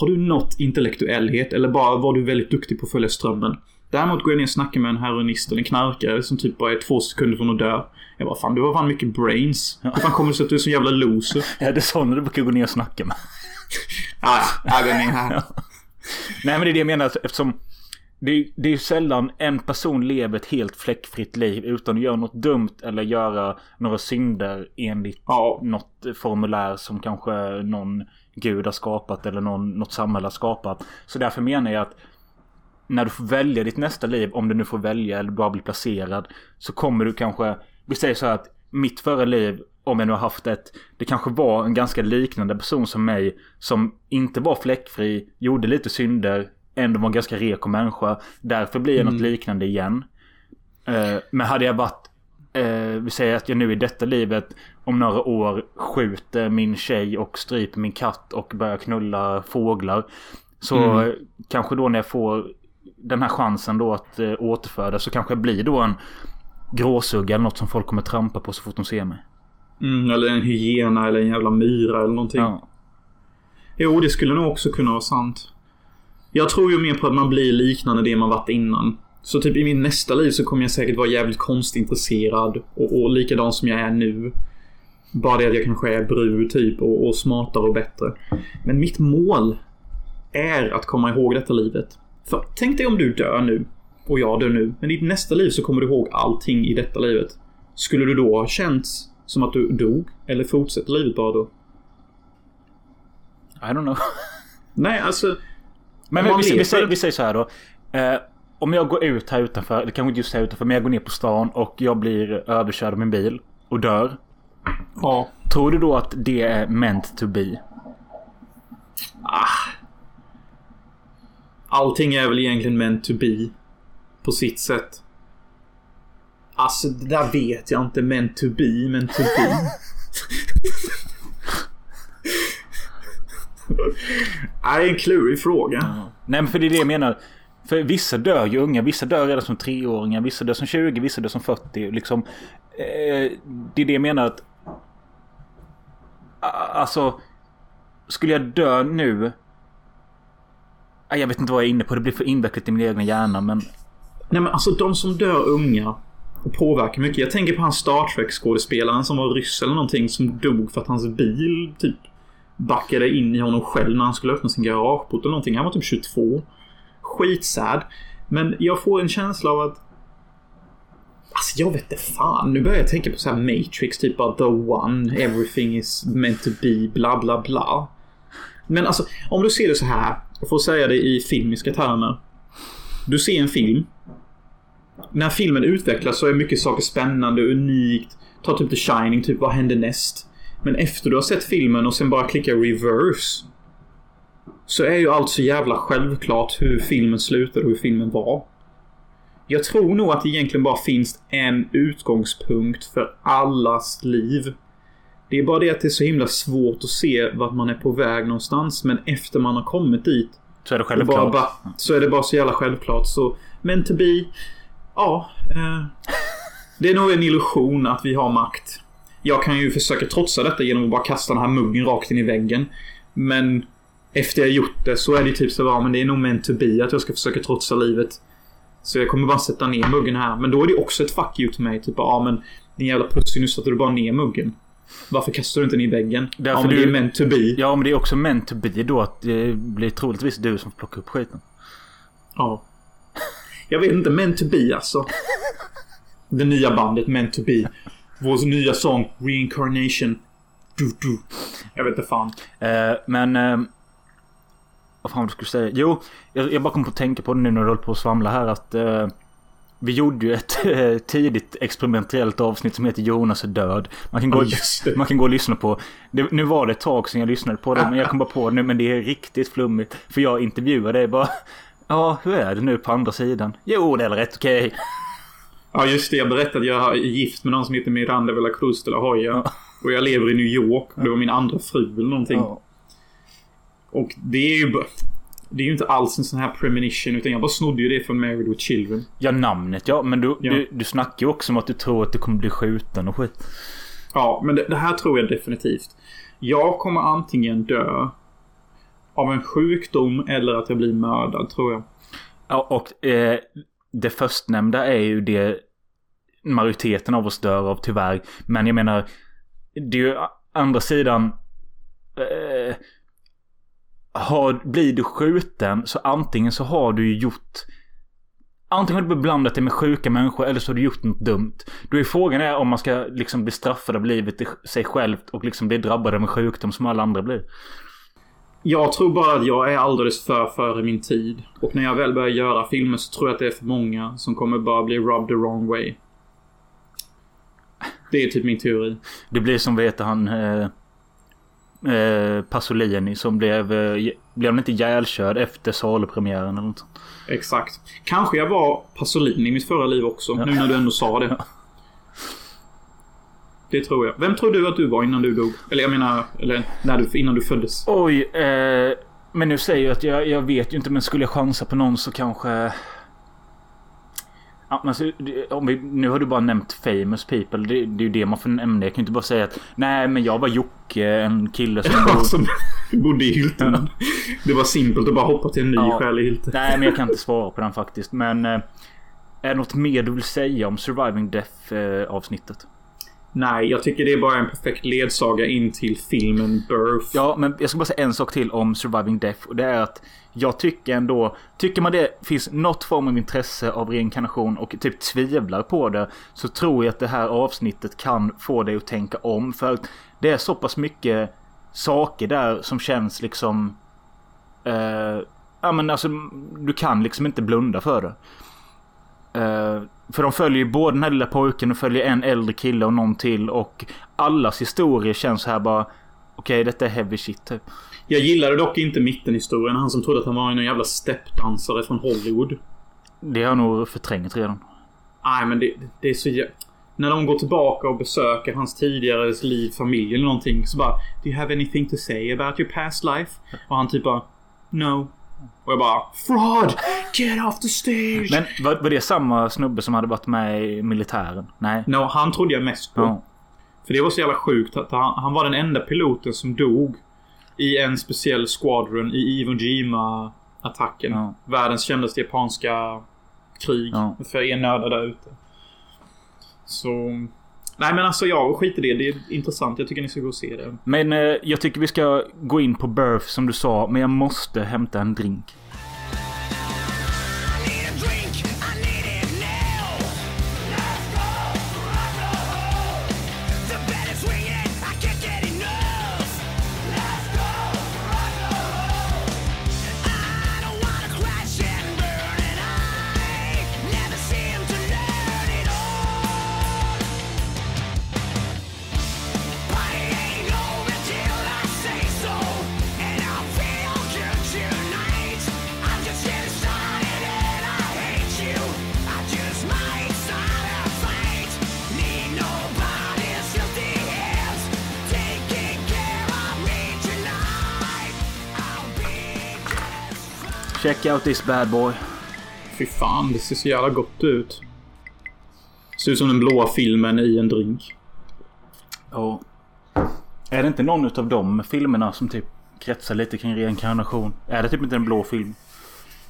Har du något intellektuellhet eller bara var du väldigt duktig på att följa strömmen? Däremot går jag ner och snackar med en heroinist eller en knarkare som typ bara är två sekunder från att dö. Jag bara fan du har fan mycket brains. Hur fan kommer det sig att du är så jävla loser? Ja, det är sådana du brukar gå ner och snacka med. Ja, jag går ner här. Nej men det är det jag menar eftersom det, det är ju sällan en person lever ett helt fläckfritt liv utan att göra något dumt eller göra några synder enligt Ja. något formulär som kanske någon gud har skapat eller någon, något samhälle har skapat. Så därför menar jag att när du får välja ditt nästa liv, om du nu får välja eller bara blir placerad, så kommer du kanske, vi säger så här att mitt förra liv, om jag nu har haft ett, det kanske var en ganska liknande person som mig, som inte var fläckfri, gjorde lite synder, ändå var en ganska reko människa. Därför blir jag något liknande igen. Eh, men hade jag varit, eh, vi säger att jag nu i detta livet om några år skjuter min tjej och stryper min katt och börjar knulla fåglar. Så eh, kanske då när jag får den här chansen då att eh, återföda så kanske jag blir då en gråsugga eller något som folk kommer trampa på så fort de ser mig. Mm, eller en hyena eller en jävla myra eller någonting. Ja. Jo, det skulle nog också kunna vara sant. Jag tror ju mer på att man blir liknande det man varit innan. Så typ i min nästa liv så kommer jag säkert vara jävligt konstintresserad och, och likadan som jag är nu. Bara det att jag kanske är brud typ och, och smartare och bättre. Men mitt mål är att komma ihåg detta livet. För tänk dig om du dör nu och jag dör nu. Men i ditt nästa liv så kommer du ihåg allting i detta livet. Skulle du då ha känts som att du dog? Eller fortsätter livet bara då? I don't know. Nej, alltså... Men vi, vi, lever- säger, vi säger så här då. Eh, om jag går ut här utanför, eller kanske inte just här utanför, men jag går ner på stan och jag blir överkörd av min bil och dör. Ja. Tror du då att det är meant to be? Allting är väl egentligen meant to be. På sitt sätt. Alltså, det där vet jag inte. Meant to be, meant to be. Nej, det är en klurig fråga. Nej men för det är det jag menar. För vissa dör ju unga, vissa dör redan som treåringar, vissa dör som 20, vissa dör som 40. Liksom, eh, det är det jag menar att... Alltså... Skulle jag dö nu... Jag vet inte vad jag är inne på, det blir för invecklat i min egna hjärna men... Nej men alltså de som dör unga och påverkar mycket. Jag tänker på han Star Trek-skådespelaren som var ryss eller någonting som dog för att hans bil typ backade in i honom själv när han skulle öppna sin garageport eller någonting. Han var typ 22. Skitsad. Men jag får en känsla av att Alltså jag vet inte fan. Nu börjar jag tänka på så här Matrix, typ bara the one, everything is meant to be, bla bla bla. Men alltså, om du ser det så här, och får säga det i filmiska termer. Du ser en film. När filmen utvecklas så är mycket saker spännande, unikt. Ta typ The Shining, typ vad händer näst? Men efter du har sett filmen och sen bara klickar reverse. Så är ju allt så jävla självklart hur filmen slutade och hur filmen var. Jag tror nog att det egentligen bara finns en utgångspunkt för allas liv. Det är bara det att det är så himla svårt att se vart man är på väg någonstans. Men efter man har kommit dit Så är det självklart. Bara, bara, så är det bara så jävla självklart. Så, men to be... Ja. Eh, det är nog en illusion att vi har makt. Jag kan ju försöka trotsa detta genom att bara kasta den här muggen rakt in i väggen. Men efter jag gjort det så är det typ så ja, men det är nog meant to be att jag ska försöka trotsa livet. Så jag kommer bara sätta ner muggen här. Men då är det också ett fuck you till mig. Typ ja men din jävla pussy nu satte du bara ner muggen. Varför kastar du inte den i väggen? Därför ja men du- det är meant to be. Ja, men det är också meant to be då att det blir troligtvis du som får plocka upp skiten. Ja. Jag vet inte, meant to be alltså. Det nya bandet meant to be. Vår nya sång Reincarnation. Du, du. Jag vet inte fan. Eh, men... Eh, vad fan jag skulle säga? Jo, jag, jag bara kom på att tänka på det nu när du höll på att svamla här att... Eh, vi gjorde ju ett eh, tidigt experimentellt avsnitt som heter Jonas är död. Man kan gå, det. man kan gå och lyssna på. Det, nu var det ett tag sedan jag lyssnade på det men jag kom bara på det nu men det är riktigt flummigt. För jag intervjuade dig bara... Ja, hur är det nu på andra sidan? Jo, det är rätt okej. Ja just det, jag berättade att jag är gift med någon som heter Miranda de la Cruz de la Hoya. Och jag lever i New York. Det var min andra fru eller någonting. Ja. Och det är ju. Det är ju inte alls en sån här premonition utan jag bara snodde ju det från Married with Children. ja, namnet ja. Men du, Ja. du, du snackar ju också om att du tror att du kommer bli skjuten och skit. Ja, men det, det här tror jag definitivt. Jag kommer antingen dö av en sjukdom eller att jag blir mördad, tror jag. Ja, och eh, det förstnämnda är ju det majoriteten av oss dör av tyvärr. Men jag menar, det är ju andra sidan... Eh, har, blir du skjuten så antingen så har du ju gjort... Antingen har du beblandat dig med sjuka människor eller så har du gjort något dumt. Då är frågan är om man ska liksom bli straffad av livet i sig självt och liksom bli drabbad av en sjukdom som alla andra blir. Jag tror bara att jag är alldeles för före min tid. Och när jag väl börjar göra filmer så tror jag att det är för många som kommer bara bli rubbed the wrong way. Det är typ min teori. Det blir som vet han eh, eh, Pasolini som blev, eh, blev inte ihjälkörd efter salupremiären eller något sånt. Exakt. Kanske jag var Pasolini i mitt förra liv också, nu när du ändå sa det. Det tror jag. Vem tror du att du var innan du dog? Eller jag menar, eller när du, innan du föddes? Oj, eh, men nu säger jag att jag, jag vet ju inte men skulle jag chansa på någon så kanske... Ja, men alltså, om vi, nu har du bara nämnt famous people. Det, det är ju det man får nämna. Jag kan ju inte bara säga att nej men jag var Jocke, en kille som... bor- som bodde i Hylten. Det var simpelt att bara hoppa till en ny Ja. själ i Hylte. Nej men jag kan inte svara på den faktiskt. Men... Eh, är det något mer du vill säga om Surviving Death eh, avsnittet? Nej, jag tycker det är bara en perfekt ledsaga in till filmen Birth. Ja, men jag ska bara säga en sak till om Surviving Death. Och det är att jag tycker ändå... Tycker man det finns något form av intresse av reinkarnation och typ tvivlar på det. Så tror jag att det här avsnittet kan få dig att tänka om. För att det är så pass mycket saker där som känns liksom... Eh, ja men alltså, du kan liksom inte blunda för det. Eh, för de följer ju både den här lilla pojken och följer en äldre kille och någon till. Och allas historier känns så här bara... Okej, detta är heavy shit typ. Jag gillade dock inte mittenhistorien. Han som trodde att han var en jävla steppdansare från Hollywood. Det har jag nog förträngt redan. Nej, men det, det är så jä... När de går tillbaka och besöker hans tidigare liv, familj eller någonting. Så bara Do you have anything to say about your past life? Och han typ bara No. Och jag bara Fraud! Get off the stage! Men var, var det samma snubbe som hade varit med i militären? Nej. No, han trodde jag mest på. Ja. För det var så jävla sjukt att han, han var den enda piloten som dog i en speciell squadron i Iwo Jima-attacken. Ja. Världens kändaste japanska krig. Ja. För nördar där ute. Så... Nej men alltså jag skit i det. Det är intressant. Jag tycker ni ska gå och se det. Men eh, jag tycker vi ska gå in på Birth som du sa. Men jag måste hämta en drink. Check out this bad boy. Fy fan, det ser så jävla gott ut. Ser ut som den blåa filmen i en drink. Ja. Är det inte någon av de filmerna som typ kretsar lite kring reinkarnation? Är det typ inte en blå film?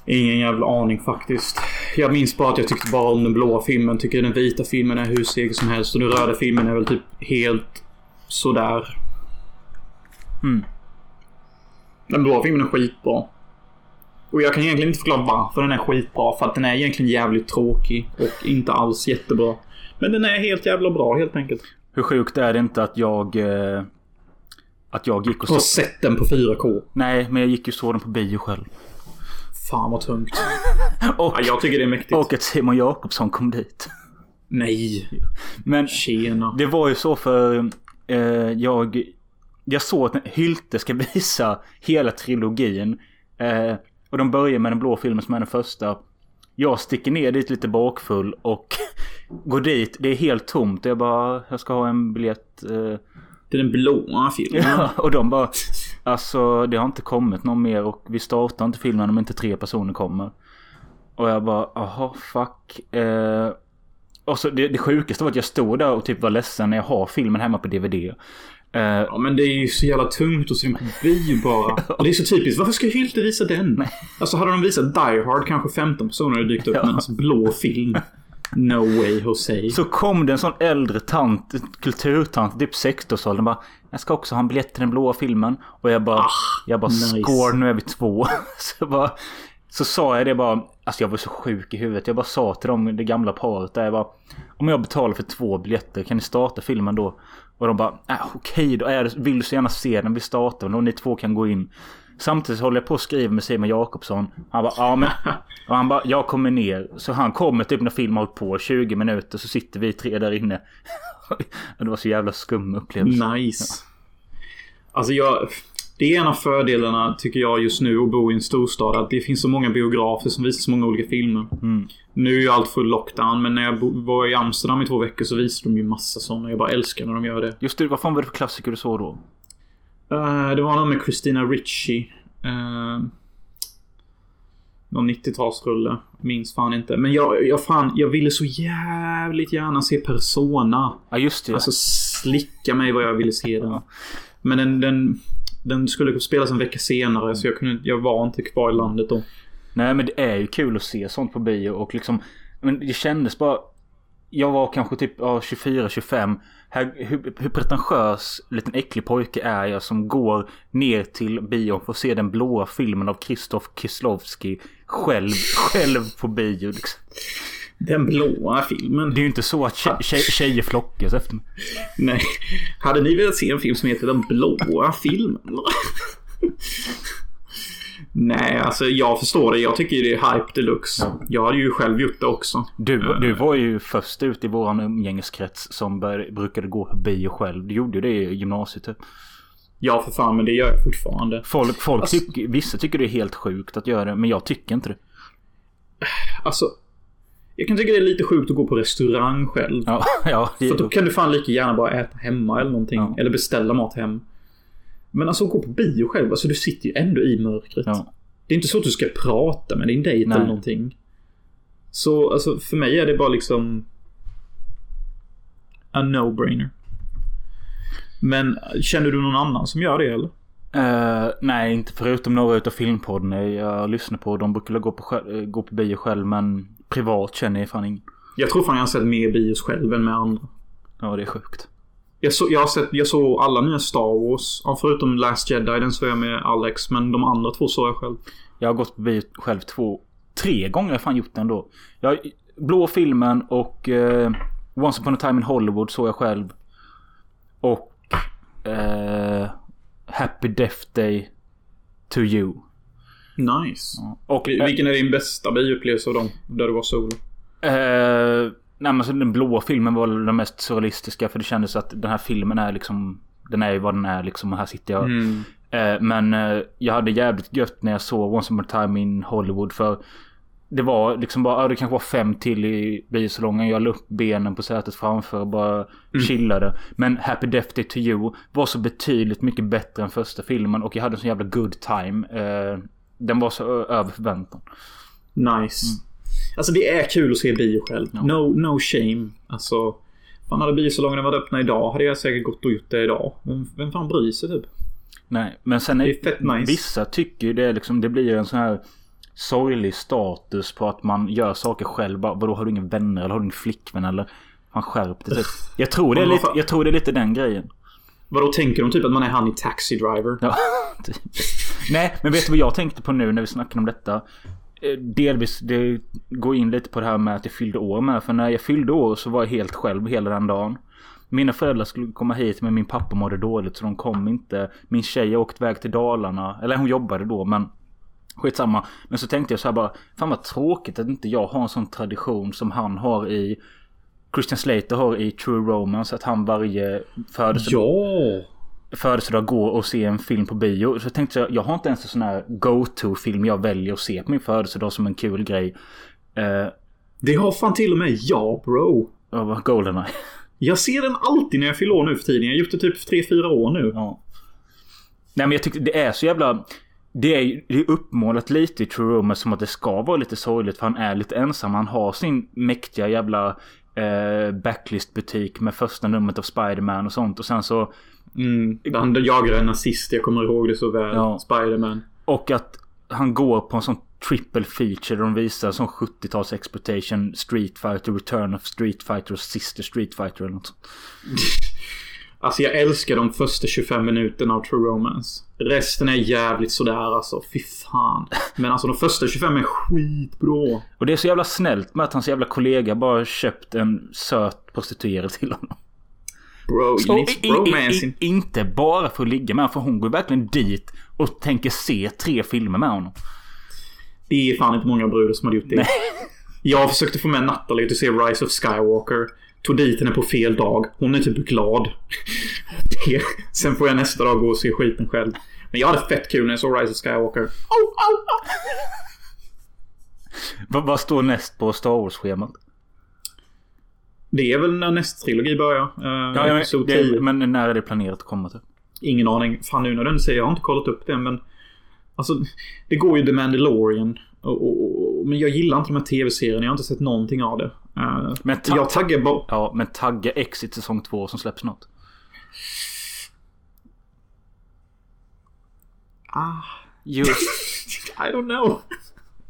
Ingen jävla aning faktiskt. Jag minns bara att jag tyckte bara om den blåa filmen. Tycker den vita filmen är hur seg som helst. Och den röda filmen är väl typ helt sådär. Mm. Den blåa filmen är skitbra. Och jag kan egentligen inte förklara varför den är skitbra. För att den är egentligen jävligt tråkig. Och inte alls jättebra. Men den är helt jävla bra helt enkelt. Hur sjukt är det inte att jag... Eh, att jag gick och Jag har såg... sett den på 4K. Nej, men jag gick ju såg den på bio själv. Fan vad tungt. Och, Ja, jag tycker det är mäktigt. och att Simon Jakobsson kom dit. Nej. Men Tjena. det var ju så för... Eh, jag... Jag såg att Hylte ska visa hela trilogin. Eh, och de börjar med den blå filmen som är den första. Jag sticker ner dit lite bakfull och går dit. Det är helt tomt. Jag bara, jag ska ha en biljett. Eh, Det är den blåa filmen. Ja, och de bara... Alltså det har inte kommit någon mer och vi startar inte filmen om inte tre personer kommer. Och jag bara, aha fuck. Eh, och så det, det sjukaste var att jag stod där och typ var ledsen när jag har filmen hemma på DVD. Eh, Ja men det är ju så jävla tungt den på bio bara. Och det är så typiskt. Varför ska Hylte visa den? Alltså hade de visat Die Hard kanske 15 personer hade dykt upp. Ja. Men alltså blå film. No way Jose. så kom det en sån äldre tant, kulturtant, typ 60-årsåldern bara Jag ska också ha en biljett till den blåa filmen. Och jag bara, jag bara nice. score nu är vi två. så bara, så sa jag det bara, alltså jag var så sjuk i huvudet. Jag bara sa till dem, det gamla paret där jag bara Om jag betalar för två biljetter, kan ni starta filmen då? Och de bara, äh, okej då är det, vill du så gärna se den, vi startar och ni två kan gå in. Samtidigt håller jag på att skriva med Simon Jakobsson. Han bara, ja men... Och han bara, jag kommer ner. Så han kommer typ när filmen hållit på 20 minuter så sitter vi tre där inne. Det var så jävla skum upplevelse. Nice. Alltså jag... Det är en av fördelarna tycker jag just nu att bo i en storstad. Att det finns så många biografer som visar så många olika filmer. Nu är ju allt full lockdown men när jag var i Amsterdam i två veckor så visade de ju massa sådana. Jag bara älskar när de gör det. Just det, vad fan var det för klassiker du såg då? Eh, det var någon med Christina Ricci. Uh, någon 90-talsrulle. Minns fan inte. Men jag, jag, fan, jag ville så jävligt gärna se Persona. Ja just det. Alltså slicka mig vad jag ville se den. Men den, den, den skulle spelas en vecka senare så jag, kunde, jag var inte kvar i landet då. Nej men det är ju kul att se sånt på bio och liksom Men det kändes bara Jag var kanske typ ja, 24-25 här, hur, hur pretentiös liten äcklig pojke är jag som går ner till bion för att se den blåa filmen av Krzysztof Kieslowski själv, själv på bio liksom. Den blåa filmen. Det är ju inte så att tje, tje, tjejer flockas efter mig. Nej. Hade ni velat se en film som heter Den blåa filmen? Nej, alltså jag förstår det. Jag tycker det är hype deluxe. Jag hade ju själv gjort det också. Du, du var ju först ut i våran umgängeskrets som bör, brukade gå på bio själv. Du gjorde ju det i gymnasiet typ. Ja, för fan, men det gör jag fortfarande. Folk, folk Alltså- tycker, vissa tycker det är helt sjukt att göra det, men jag tycker inte det. Alltså, jag kan tycka det är lite sjukt att gå på restaurang själv. Ja, ja. För då kan du fan lika gärna bara äta hemma eller någonting. Ja. Eller beställa mat hem. Men alltså att gå på bio själv, alltså du sitter ju ändå i mörkret. ja. Det är inte så att du ska prata med din dejt eller någonting. Så alltså för mig är det bara liksom... A no-brainer. Men känner du någon annan som gör det eller? Eh, nej, inte förutom några utav filmpodden jag lyssnar på. De brukar gå på, eh, gå på bio själv, men privat känner jag fan ingen. Jag tror fan jag har sett mer bios själv än med andra. Ja, det är sjukt. Jag, så, jag, har sett, jag såg alla nya Star Wars. Ja, förutom Last Jedi, den såg jag med Alex. Men de andra två såg jag själv. Jag har gått på bio själv två, tre gånger har jag fan gjort det ändå. Jag, blå filmen och eh, Once upon a time in Hollywood såg jag själv. Och eh, Happy Death Day to you. Nice. Och, Vil- Vilken är din bästa bioupplevelse av dem? Där du var solo? Eh, nej men så den blåa filmen var den mest surrealistiska för det kändes att den här filmen är liksom Den är ju vad den är liksom och här sitter jag. Mm. Eh, men eh, jag hade jävligt gött när jag såg Once upon a time in Hollywood för Det var liksom bara, ja, det kanske var fem till i biosalongen. Jag la upp benen på sätet framför och bara chillade. Men Happy Death Day to You var så betydligt mycket bättre än första filmen och jag hade en sån jävla good time. Eh, Den var så över förväntan. Nice. Alltså det är kul att se bio själv. No, no shame. Alltså. Fan hade biosalongerna varit öppna idag hade jag säkert gått och gjort det idag. Vem, vem fan bryr sig typ? Nej, men sen är, Det är nice. vissa tycker ju det är liksom, det blir en sån här sorglig status på att man gör saker själv. Bara, Vadå, har du ingen vänner eller har du ingen flickvän eller? Man skärp det typ. Jag tror det är lite, jag tror det är lite den grejen. Vadå tänker de typ att man är han i Taxi Driver? Ja, typ. Nej, men vet du vad jag tänkte på nu när vi snackade om detta? Eh, delvis, det går in lite på det här med att jag fyllde år med. För när jag fyllde år så var jag helt själv hela den dagen. Mina föräldrar skulle komma hit men min pappa mådde dåligt så de kom inte. Min tjej åkte iväg till Dalarna. Eller hon jobbade då men Skitsamma. Men så tänkte jag så här bara. Fan vad tråkigt att inte jag har en sån tradition som han har i Christian Slater har i True Romance. Att han varje födelsedag Ja! födelsedag går och ser en film på bio. Så tänkte jag, jag har inte ens en sån här go-to-film jag väljer att se på min födelsedag som en kul grej. Eh, Det har fan till och med jag bro. vad var Goldeneye? Jag ser den alltid när jag fyller år nu för tiden. Jag har gjort det typ 3-4 år nu. Ja. Nej men jag tyckte det är så jävla... Det är, det är uppmålat lite i True Romance som att det ska vara lite sorgligt för han är lite ensam. Han har sin mäktiga jävla eh, backlist-butik med första numret av Spider-Man och sånt. Och sen så... Mm. Han jagar en nazist, jag kommer ihåg det så väl. Ja. Spiderman. Och att han går på en sån triple feature där de visar sån 70-tals exploitation Street Fighter, Return of Street Fighter och Sister Street Fighter eller något sånt. Alltså jag älskar de första 25 minuterna av True Romance. Resten är jävligt sådär alltså. Fy fan. Men alltså de första 25 är skitbra. Och det är så jävla snällt med att hans jävla kollega bara köpt en söt prostituerad till honom. Bro, you need i, i, romance i, in. inte bara för att ligga med honom, för hon går verkligen dit och tänker se tre filmer med honom. Det är fan inte många brudar som har gjort det. Jag försökte få med Natalie till se Rise of Skywalker. Tog dit henne på fel dag. Hon är typ glad. Det- Sen får jag nästa dag gå och se skiten själv. Men jag hade fett kul när jag såg Rise of Skywalker. Vad, vad står näst på Star Wars-schemat? Det är väl när nästa trilogi börjar. Uh, Ja, ja, men, 10. det, men när är det planerat att komma till? Ingen aning. Fan nu när du säger jag har inte kollat upp det men... Alltså, det går ju The Mandalorian. Och, och, och, men jag gillar inte de här tv-serierna. Jag har inte sett någonting av det. Men ta- jag taggar bara... Ja, men tagga Exit säsong 2 som släpps snart. Ah, Jo, I don't know.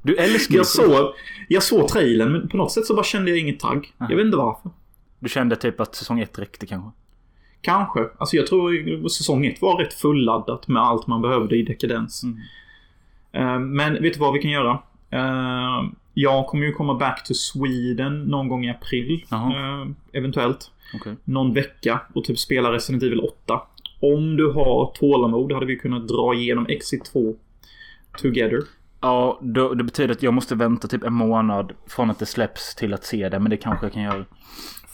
du älskar Jag såg, jag såg trailern men på något sätt så bara kände jag inget tagg. Jag vet inte varför. Du kände typ att säsong 1 räckte kanske? Kanske. Alltså jag tror säsong 1 var rätt fulladdat med allt man behövde i dekadens. Mm. Eh, men vet du vad vi kan göra? Eh, jag kommer ju komma back to Sweden någon gång i april. Eh, eventuellt. Okej. Någon vecka och typ spela Resident Evil 8. Om du har tålamod hade vi kunnat dra igenom Exit 2 together. Ja, då, det betyder att jag måste vänta typ en månad från att det släpps till att se det. Men det kanske jag kan göra.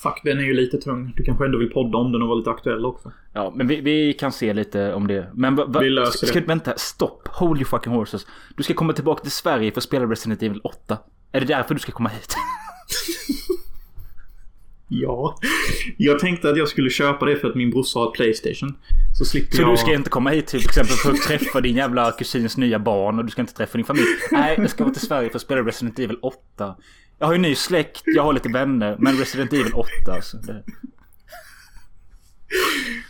Fuck, den är ju lite tung. Du kanske ändå vill podda om den och vara lite aktuell också. Ja, men vi, vi kan se lite om det. Men va, va, Vi löser ska, det. Vänta, stopp. Hold your fucking horses. Du ska komma tillbaka till Sverige för att spela Resident Evil 8. Är det därför du ska komma hit? Ja. Jag tänkte att jag skulle köpa det för att min brorsa har ett Playstation. Så slipper Så jag... du ska inte komma hit till exempel för att träffa din jävla kusins nya barn och du ska inte träffa din familj. Nej, jag ska vara till Sverige för att spela Resident Evil 8. Jag har ju ny släkt, jag har lite vänner, men Resident Evil 8 alltså. Det...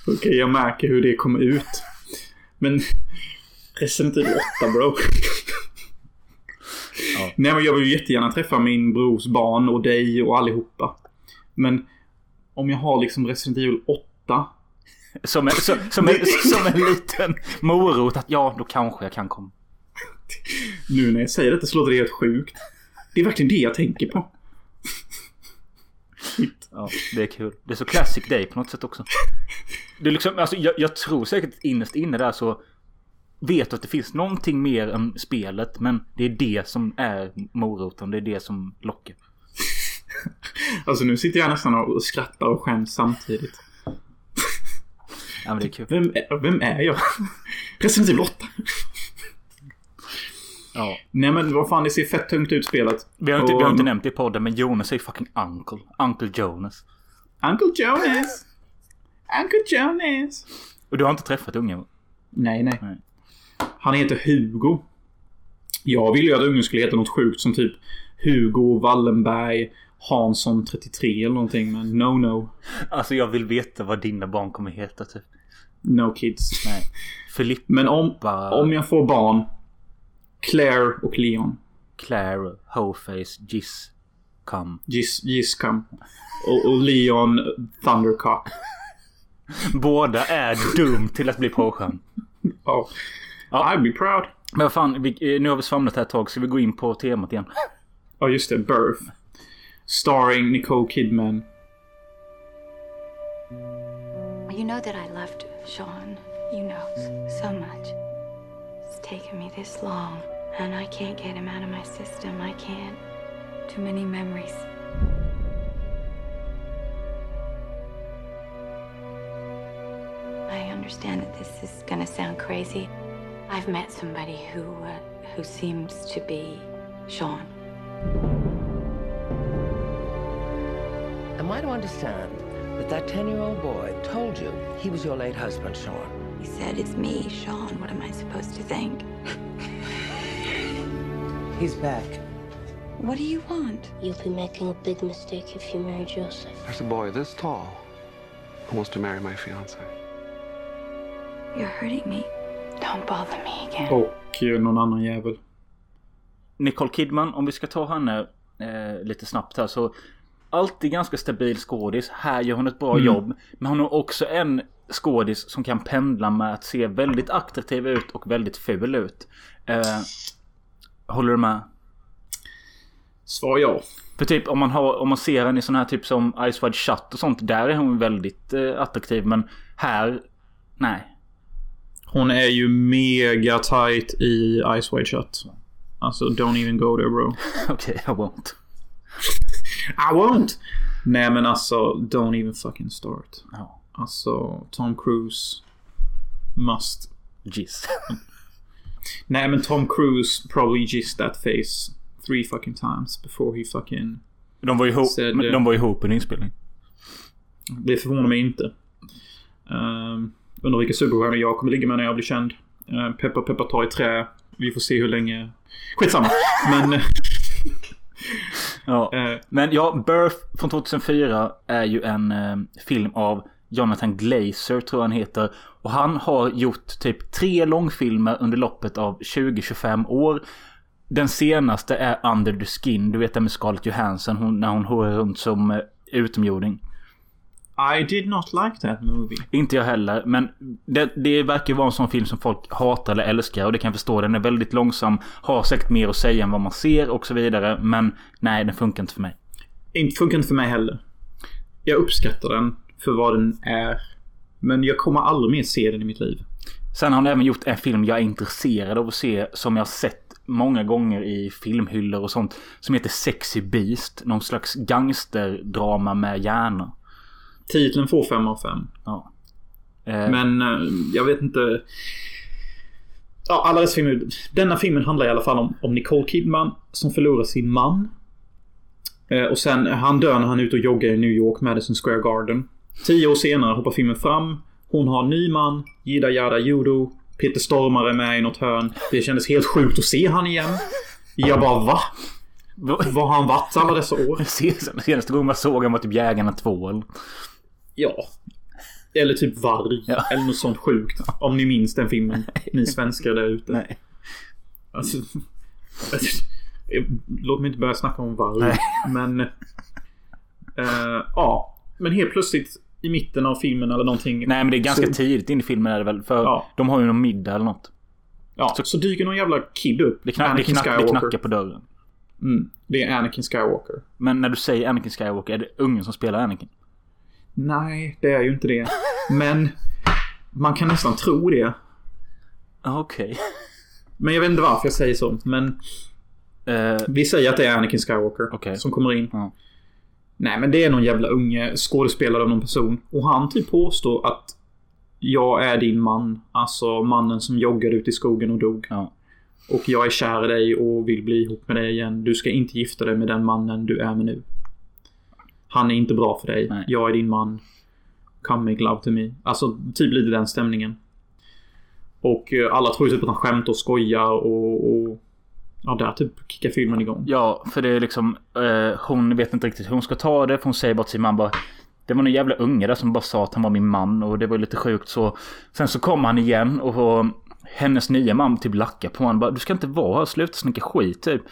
Okej, jag märker hur det kommer ut. Men... Resident Evil 8 bro. Nej men jag vill ju jättegärna träffa min brors barn och dig och allihopa. Men... Om jag har liksom Resident Evil 8. Som, en, så, som, en, som en liten morot att ja, då kanske jag kan komma. Nu när jag säger detta så låter det helt sjukt. Det är verkligen det jag tänker på. Ja, det är kul. Det är så classic day på något sätt också. Det är liksom, alltså, jag, jag tror säkert att innerst inne där så vet du att det finns någonting mer än spelet. Men det är det som är moroten. Det är det som lockar. Alltså nu sitter jag nästan och skrattar och skäms samtidigt. Ja, men det är kul. Vem är, vem är jag? Resident Evil 8. Ja. Nej men vad fan, det ser fett tungt ut spelet. Vi har, inte, Och- vi har inte nämnt det i podden, men Jonas är fucking uncle. Uncle Jonas. Uncle Jonas! Uncle Jonas! Och du har inte träffat ungen? Nej, nej. Nej. Han heter Hugo. Jag ville ju att ungen skulle heta något sjukt som typ Hugo Wallenberg Hansson 33 eller någonting. Men no no. Alltså jag vill veta vad dina barn kommer heta typ. No kids. Nej. Filippa, Men om, om jag får barn. Claire och Leon. Claire, Hoface, Giz, Cum. Giz, Gizcam. Och, och Leon Thundercock. Båda är dum till att bli påskön. Ja. I'd be proud. Men vad fan, vi, eh, nu har vi svamlat här ett tag. Ska vi gå in på temat igen? Ja, just det. Birth. Starring Nicole Kidman. You know that I loved Sean. You know so much. Taken me this long, and I can't get him out of my system. I can't. Too many memories. I understand that this is gonna sound crazy. I've met somebody who uh, who seems to be Sean. Am I to understand that that 10 year old boy told you he was your late husband, Sean? He said, "It's me, Sean. What am I supposed to think?" He's back. What do you want? You'll be making a big mistake if you marry Joseph. There's a boy this tall who wants to marry my fiance. You're hurting me. Don't bother me again. Och eh, någon annan jävel. Nicole Kidman, om vi ska ta henne eh, lite snabbt här så. Alltid ganska stabil skådis. Här gör hon ett bra jobb. Men hon har också en skådis som kan pendla med att se väldigt attraktiv ut och väldigt ful ut. Eh, håller du med? Svar ja. För typ om man, har, om man ser henne i sån här typ som Ice Wide Shut och sånt. Där är hon väldigt eh, attraktiv. Men här, nej. Hon är ju mega tight i Ice Wide Shut. Alltså, don't even go there bro. Okej, I won't. I won't! Nej men alltså, don't even fucking start. Ja. Alltså, Tom Cruise must. Giz. Nej men Tom Cruise probably just that face three fucking times before he fucking... De var ju ihop, Said, eh, de var ihop under inspelning. Det förvånar mig inte. Um, undrar vilka superstjärnor jag kommer ligga med när jag blir känd. Uh, peppa peppa ta i trä. Vi får se hur länge... Skitsamma. Men... Ja. eh, Men ja, Birth från 2004 är ju en eh, film av Jonathan Glazer tror han heter. Och han har gjort typ tre långfilmer under loppet av 20-25 år. Den senaste är Under the Skin. Du vet den med Scarlett Johansson hon, när hon hårar runt som eh, utomjording. I did not like that movie. Inte jag heller, men det, det verkar vara en sån film som folk hatar eller älskar och det kan jag förstå. Den är väldigt långsam, har säkert mer att säga än vad man ser och så vidare. Men nej, den funkar inte för mig. Inte funkar inte för mig heller. Jag uppskattar den för vad den är. Men jag kommer aldrig mer se den i mitt liv. Sen har han även gjort en film jag är intresserad av att se som jag sett många gånger i filmhyllor och sånt. Som heter Sexy Beast. Någon slags gangsterdrama med hjärna. Titeln får 5 av 5. Ja. Eh, Men eh, jag vet inte. Ja, alla dessa filmer. Denna filmen handlar i alla fall om, om Nicole Kidman som förlorar sin man. Eh, och sen han dör när han är ute och joggar i New York, Madison Square Garden. Tio år senare hoppar filmen fram. Hon har en ny man, Jida Jada Judo. Peter Stormare med i något hörn. Det kändes helt sjukt att se han igen. Jag bara va? Var har han varit alla dessa år? Senaste gången man såg han var typ Jägarna 2 eller? Ja. Eller typ varg. Ja. Eller något sånt sjukt. Om ni minns den filmen. Ni svenskar där ute. Nej. Alltså, låt mig inte börja snacka om varg. Nej. Men... eh, ja. Men helt plötsligt i mitten av filmen eller någonting. Nej men det är ganska så, tidigt in i filmen är det väl? För Ja. de har ju någon middag eller något. ja, så, dyker någon jävla kid upp. Det, knack, det, knack, det knackar på dörren. Mm, det är Anakin Skywalker. Men när du säger Anakin Skywalker, är det ungen som spelar Anakin? Nej, det är ju inte det. Men man kan nästan tro det. Okej. Men jag vet inte varför jag säger så. Men Eh, vi säger att det är Anakin Skywalker Okej. som kommer in. Ja. Nej, men det är någon jävla unge skådespelare av någon person. Och han typ påstår att jag är din man. Alltså mannen som joggade ut i skogen och dog. ja. Och jag är kär i dig och vill bli ihop med dig igen. Du ska inte gifta dig med den mannen du är med nu. Han är inte bra för dig. Nej. Jag är din man. Come make love to me. Alltså typ lite den stämningen. Och eh, alla tror ju typ att han skämtar och skojar och, och Ja, där typ kickar filmen igång. Ja, för det är liksom... Eh, hon vet inte riktigt hur hon ska ta det. För hon säger bara till sin man bara... Det var en jävla unge där som bara sa att han var min man och det var lite sjukt så. Sen så kommer han igen och hennes nya man typ lackar på honom. Bara, du ska inte vara här, sluta snacka skit typ.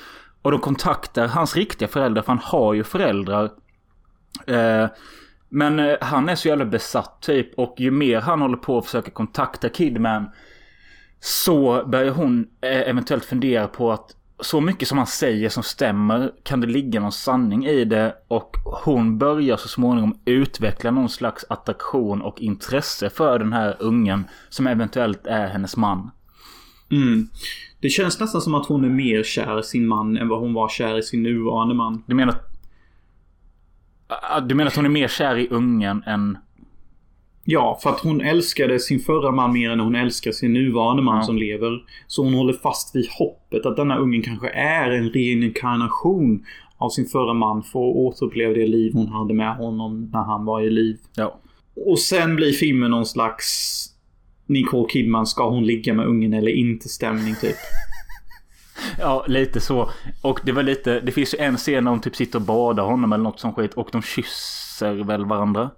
Och de kontaktar hans riktiga föräldrar för han har ju föräldrar. Eh, men eh, han är så jävla besatt typ och ju mer han håller på att försöka kontakta Kidman. Så börjar hon eh, eventuellt fundera på att så mycket som han säger som stämmer kan det ligga någon sanning i det och hon börjar så småningom utveckla någon slags attraktion och intresse för den här ungen som eventuellt är hennes man. Mm. Det känns nästan som att hon är mer kär i sin man än vad hon var kär i sin nuvarande man. Du menar Ah, Du menar att hon är mer kär i ungen än... Ja, för att hon älskade sin förra man mer än hon älskar sin nuvarande man Ja. som lever. Så hon håller fast vid hoppet att denna ungen kanske är en reinkarnation av sin förra man för att återuppleva det liv hon hade med honom när han var i liv. Ja. Och sen blir filmen någon slags Nicole Kidman, ska hon ligga med ungen eller inte stämning typ. Ja, lite så. Och det var lite... Det finns ju en scen när hon typ sitter och badar honom eller något sånt skit. Och de kysser väl varandra.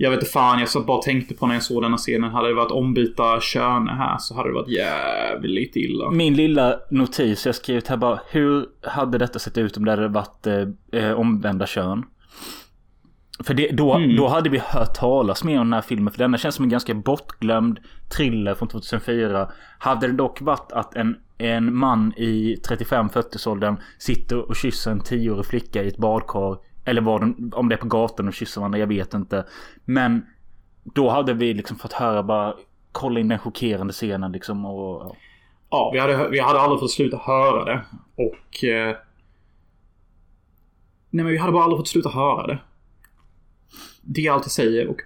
Jag vet inte fan, jag satt bara tänkte på när jag såg denna scenen. Hade det varit ombyta kön här så hade det varit jävligt illa. Min lilla notis jag skrivit här bara. Hur hade detta sett ut om det hade varit eh, omvända kön? För det, då, Mm. då hade vi hört talas mer om den här filmen. För denna känns som en ganska bortglömd thriller från 2004. Hade det dock varit att en, en man i 35-40-årsåldern sitter och kysser en 10-årig flicka i ett badkar. Eller var de, om det är på gatan och kysser varandra, jag vet inte. Men då hade vi liksom fått höra bara kolla in den chockerande scenen liksom och... Ja. Ja, vi hade, vi hade aldrig fått sluta höra det. Och... Eh, nej, men vi hade bara aldrig fått sluta höra det. Det jag alltid säger och...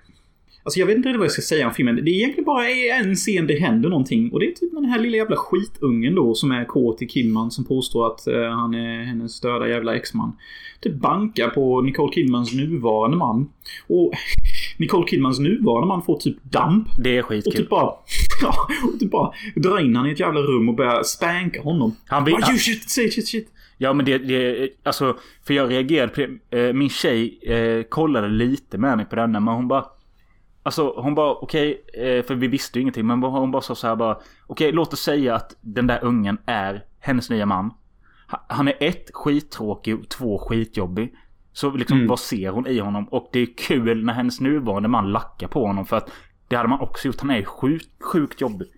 Alltså jag vet inte vad jag ska säga om filmen. Det är egentligen bara en scen det händer någonting. Och det är typ den här lilla jävla skitungen då som är kåt i Kidman som påstår att eh, han är hennes döda jävla exman. Typ bankar på Nicole Kidmans nuvarande man. Och Nicole Kidmans nuvarande man får typ damp. Det är Och skitkul. typ bara... Ja, och typ bara dra in han i ett jävla rum och börja spanka honom. Han vill- Bara, you shit, shit, shit, shit. Ja men det, det, alltså för jag reagerade på det. Eh, Min tjej eh, kollade lite med mig på denna men hon bara Alltså hon bara okej, eh, för vi visste ju ingenting men hon bara sa så här bara Okej låt oss säga att den där ungen är hennes nya man. Ha- Han är ett skittråkig och två skitjobbig. Så liksom Mm. vad ser hon i honom? Och det är kul när hennes nuvarande man lackar på honom för att det hade man också gjort. Han är sjukt, sjukt jobbig.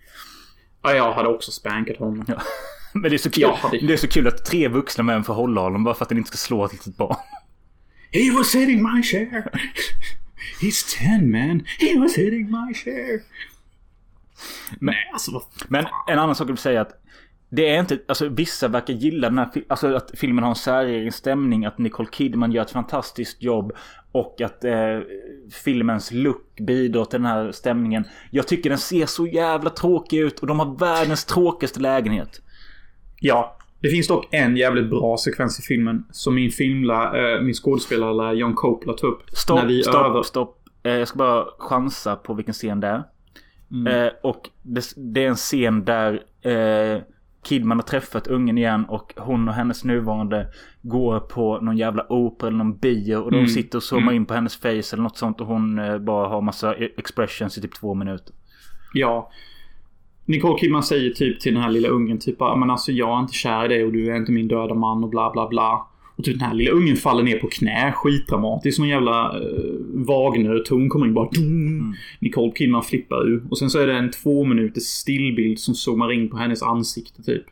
Ja, jag hade också spankat honom. Ja. Men det är så kul. Ja, det- Det är så kul att tre vuxna män får hålla honom bara för att den inte ska slå ett litet barn. He was hitting my share. He's ten man. He was hitting my share. Nej, alltså Men en annan sak jag vill säga att det är inte, alltså vissa verkar gilla den här, alltså att filmen har en säregen stämning, att Nicole Kidman gör ett fantastiskt jobb och att eh, filmens look bidrar till den här stämningen. Jag tycker den ser så jävla tråkig ut och de har världens tråkigaste lägenhet. Ja. Det finns dock en jävligt bra sekvens i filmen som min filmla, eh, min skådespelare John Coppola tog upp. Stopp, när vi stopp, över- stopp. Eh, jag ska bara chansa på vilken scen det är. Mm. Eh, och det, det är en scen där eh, Kidman har träffat ungen igen och hon och hennes nuvarande går på någon jävla opera eller någon bio och de Mm. sitter och zoomar in på hennes face eller något sånt och hon eh, bara har massa e- expressions i typ två minuter. Ja. Nicole Kidman säger typ till den här lilla ungen typ men alltså jag är inte kär i dig och du är inte min döda man och bla bla bla. Och typ den här lilla ungen faller ner på knä skitdramatiskt. Någon jävla uh, Wagner-ton kommer in bara. Dum. Nicole Kidman flippar ur. Och sen så är det en två minuters stillbild som zoomar in på hennes ansikte typ.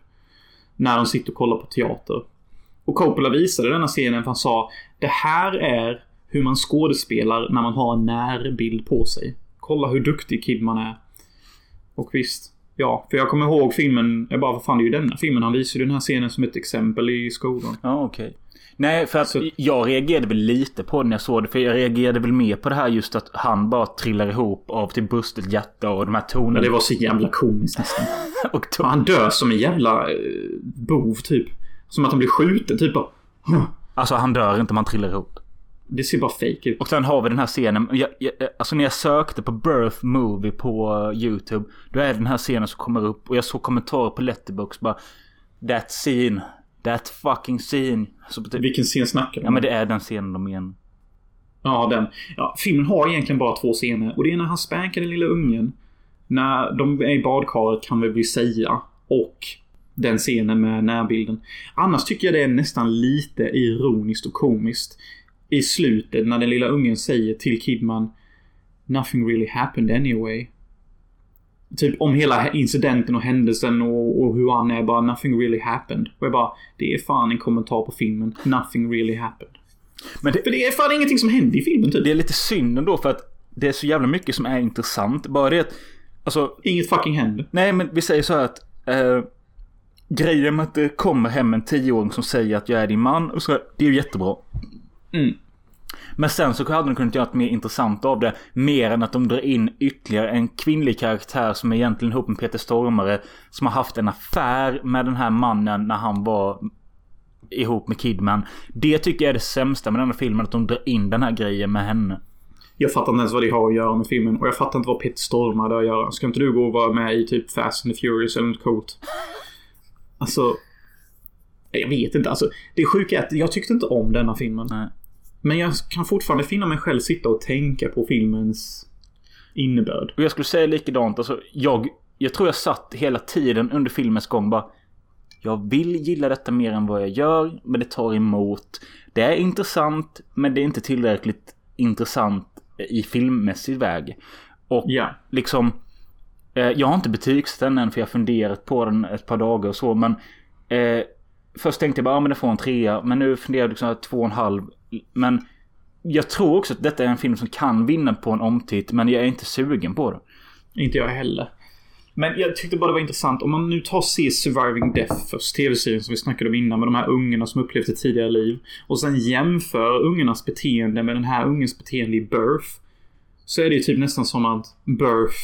När de sitter och kollar på teater. Och Coppola visade denna scenen för han sa Det här är hur man skådespelar när man har en närbild på sig. Kolla hur duktig Kidman är. Och visst. Ja, för jag kommer ihåg filmen. Jag bara, vad fan det är ju denna filmen. Han visade ju den här scenen som ett exempel i skolan. Ja, okej. Nej, för att Så- jag reagerade väl lite på det när jag såg det. För jag reagerade väl mer på det här just att han bara trillar ihop av typ brustet hjärta och de här tonerna. Men det var så jävla komiskt nästan. och to- Han dör som en jävla eh, bov typ. Som att han blir skjuten typ bara. Alltså han dör inte om han trillar ihop. Det ser bara fake ut. Och sen har vi den här scenen. Jag, jag, alltså när jag sökte på Birth Movie på YouTube. Då är det den här scenen som kommer upp. Och jag såg kommentarer på Letterboxd bara. That scene. That fucking scene. Så, Vilken scen snackar du ja om? men det är den scenen de menar. Ja, den. Ja, filmen har egentligen bara två scener. Och det är när han spankar den lilla ungen. När de är i badkaret kan vi väl säga. Och den scenen med närbilden. Annars tycker jag det är nästan lite ironiskt och komiskt. I slutet när den lilla ungen säger till Kidman Nothing really happened anyway. Typ om hela incidenten och händelsen och, och hur han är bara Nothing really happened. Och jag bara Det är fan en kommentar på filmen. Nothing really happened. Men det, För det är fan ingenting som händer i filmen typ. det är lite synd ändå för att det är så jävla mycket som är intressant. Bara det att, alltså, Inget fucking händer. nej men vi säger så här att eh, grejen med att det kommer hem en tioåring som säger att jag är din man och så, det är ju jättebra. Mm. Men sen så hade de kunnat göra något mer intressant av det. Mer än att de drar in ytterligare en kvinnlig karaktär som är egentligen ihop med Peter Stormare. Som har haft en affär med den här mannen när han var ihop med Kidman. Det tycker jag är det sämsta med den här filmen. Att de drar in den här grejen med henne. Jag fattar inte ens vad det har att göra med filmen. Och jag fattar inte vad Peter Stormare har att göra. Ska inte du gå och vara med i typ Fast and the Furious eller något coolt? Alltså... Jag vet inte. Alltså, det sjuka är att jag tyckte inte om denna filmen. Nej. Men jag kan fortfarande finna mig själv sitta och tänka på filmens innebörd. Och jag skulle säga likadant. Alltså, jag, jag tror jag satt hela tiden under filmens gång bara. Jag vill gilla detta mer än vad jag gör, men det tar emot. Det är intressant, men det är inte tillräckligt intressant i filmmässig väg. Och Ja. liksom... Eh, jag har inte betygsatt den än för jag har funderat på den ett par dagar och så, men... Eh, först tänkte jag bara, ja men det får en trea. Men nu funderar jag liksom två och en halv. Men jag tror också att detta är en film som kan vinna på en omtitt, men jag är inte sugen på det. Inte jag heller. Men jag tyckte bara det var intressant. Om man nu tar och ser Surviving Death först, tv-serien som vi snackade om innan med de här ungarna som upplevt ett tidigare liv. Och sen jämför ungarnas beteende med den här ungens beteende i Birth. Så är det ju typ nästan som att Birth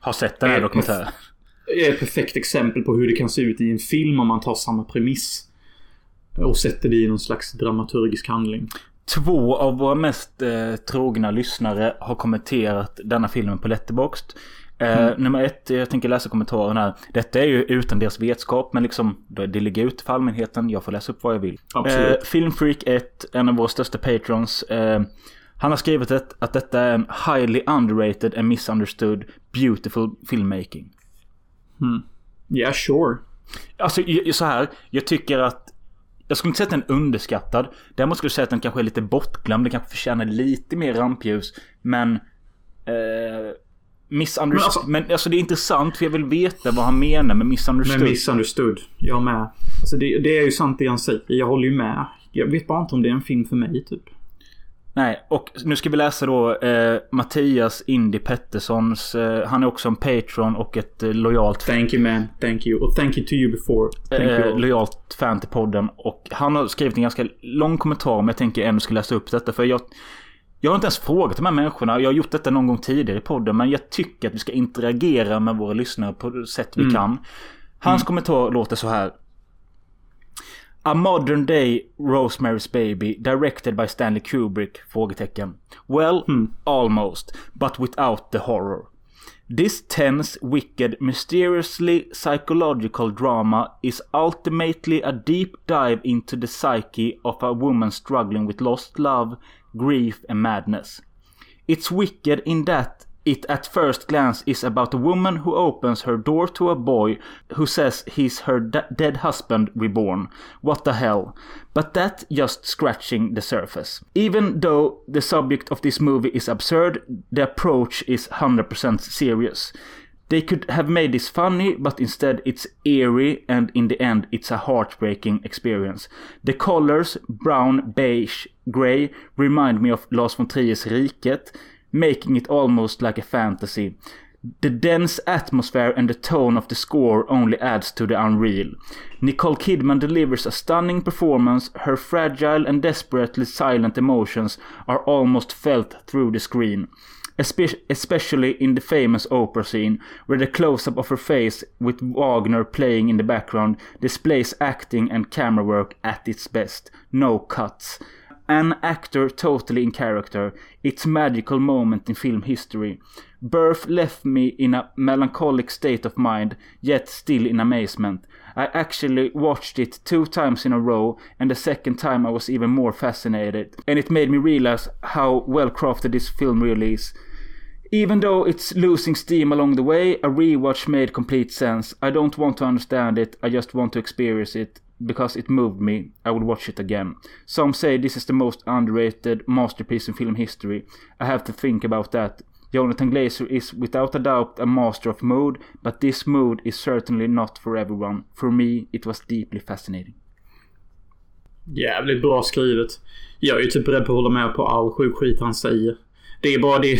Har sett den här dokumentären. är ett perfekt exempel på hur det kan se ut i en film om man tar samma premiss. Och sätter det i någon slags dramaturgisk handling. Två av våra mest eh, trogna lyssnare har kommenterat denna filmen på Letterboxd. Eh, Nummer ett, jag tänker läsa kommentaren här. Detta är ju utan deras vetskap, men liksom det ligger ut för allmänheten. Jag får läsa upp vad jag vill. Eh, Filmfreak 1, en av våra största patrons. Eh, han har skrivit ett, att detta är en highly underrated and misunderstood beautiful filmmaking. Yeah, sure. Alltså så här, jag tycker att jag skulle inte säga att den är underskattad. Däremot skulle jag säga att den kanske är lite bortglömd. Den kanske förtjänar lite mer rampljus. Men... Eh, misunderstood. Men Men alltså- alltså, det är intressant för jag vill veta vad han menar med misunderstood. Men misunderstood. Jag med. Alltså det, det är ju sant det han säger. Jag håller ju med. Jag vet bara inte om det är en film för mig typ. Nej, och nu ska vi läsa då eh, Mattias Indy Petterssons. Eh, han är också en patron och ett eh, lojalt Thank you man. Thank you. Och thank you to you before. Thank you. eh, all. lojalt fan till podden. Och han har skrivit en ganska lång kommentar men jag tänker ändå ska läsa upp detta. För jag, jag har inte ens frågat de här människorna. Jag har gjort detta någon gång tidigare i podden. Men jag tycker att vi ska interagera med våra lyssnare på det sätt vi kan. Hans kommentar låter så här. A modern day Rosemary's Baby directed by Stanley Kubrick? Frågetecken. Well, almost. But without the horror. This tense, wicked, mysteriously psychological drama is ultimately a deep dive into the psyche of a woman struggling with lost love, grief, and madness. It's wicked in that it at first glance is about a woman who opens her door to a boy who says he's her da- dead husband reborn. What the hell? But that just scratching the surface. Even though the subject of this movie is absurd, the approach is 100% serious. They could have made this funny, but instead it's eerie, and in the end, it's a heartbreaking experience. The colors, brown, beige, grey, remind me of Lars von Trier's Riket, making it almost like a fantasy. The dense atmosphere and the tone of the score only adds to the unreal. Nicole Kidman delivers a stunning performance. Her fragile and desperately silent emotions are almost felt through the screen. Espe- especially in the famous opera scene, where the close up of her face with Wagner playing in the background displays acting and camera work at its best. No cuts. An actor totally in character. It's magical moment in film history. Birth left me in a melancholic state of mind, yet still in amazement. I actually watched it two times in a row and the second time I was even more fascinated. And it made me realize how well crafted this film really is. Even though it's losing steam along the way, a rewatch made complete sense. I don't want to understand it, I just want to experience it. Because it moved me, I would watch it again. Some say this is the most underrated masterpiece in film history. I have to think about that. Jonathan Glazer is without a doubt a master of mood, but this mood is certainly not for everyone. For me, it was deeply fascinating. Jävligt bra skrivet. Jag är ju typ beredd på att hålla med på all sjuk skit han säger. Det är bara det.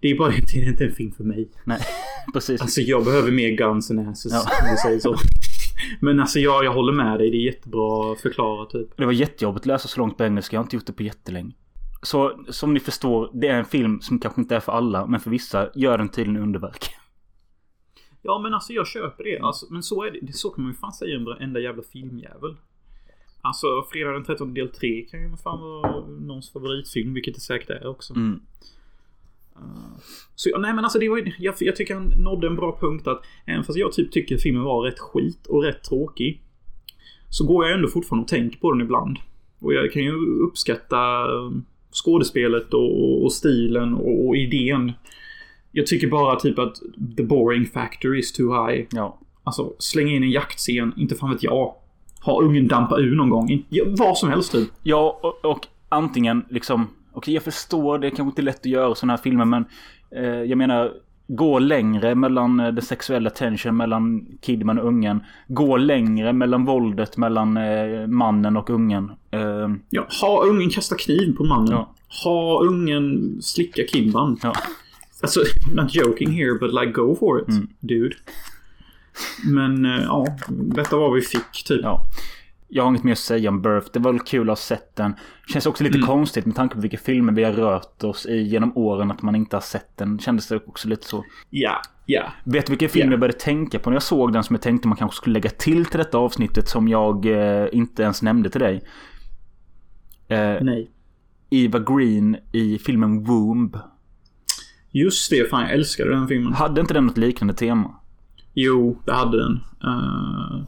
Det är bara det. Det är inte en film för mig. Nej, precis. Alltså jag behöver mer guns and asses. Ja. Om vi säger så. Men alltså jag, jag håller med dig. Det är jättebra förklarat typ. Det var jättejobbigt att läsa så långt på engelska. Jag har inte gjort det på jättelänge. Så som ni förstår, det är en film som kanske inte är för alla, men för vissa gör den tydligen underverk. Ja men alltså jag köper det. Alltså, men så är det. det. Så kan man ju fan säga om varenda jävla filmjävel. Alltså Fredag den 13 del 3 kan ju fan vara någons favoritfilm. Vilket det säkert är också. Mm. Så nej men alltså det var ju, jag, jag tycker han nådde en bra punkt att även fast jag typ tycker filmen var rätt skit och rätt tråkig. Så går jag ändå fortfarande och tänker på den ibland. Och jag kan ju uppskatta um, skådespelet och, och stilen och, och idén. Jag tycker bara typ att the boring factor is too high. Ja. Alltså slänga in en jaktscen, inte fan vet jag. Ha ungen dampa ur någon gång. Vad som helst typ. Ja, och, och antingen liksom... Okej, jag förstår, det är kanske inte lätt att göra sådana här filmer, men... Eh, jag menar, gå längre mellan eh, den sexuella tension mellan Kidman och ungen. Gå längre mellan våldet mellan eh, mannen och ungen. Eh, Ja, ha ungen kasta kniv på mannen. Ja. Ha ungen slicka Kimban. ja. Alltså, not joking here, but like go for it, Mm. dude. Men eh, ja, detta var vad vi fick typ. Ja. Jag har inget mer att säga om Birth. Det var väl kul att ha sett den. Känns också lite Mm. konstigt med tanke på vilka filmer vi har rört oss i genom åren att man inte har sett den. Kändes det också lite så. Ja, ja. Vet du vilken film Ja. jag började tänka på när jag såg den som jag tänkte man kanske skulle lägga till till detta avsnittet som jag eh, inte ens nämnde till dig? Eh, Nej. Eva Green i filmen Womb. Just det, fan jag älskade den filmen. Hade inte den något liknande tema? Jo, det hade den. Eh,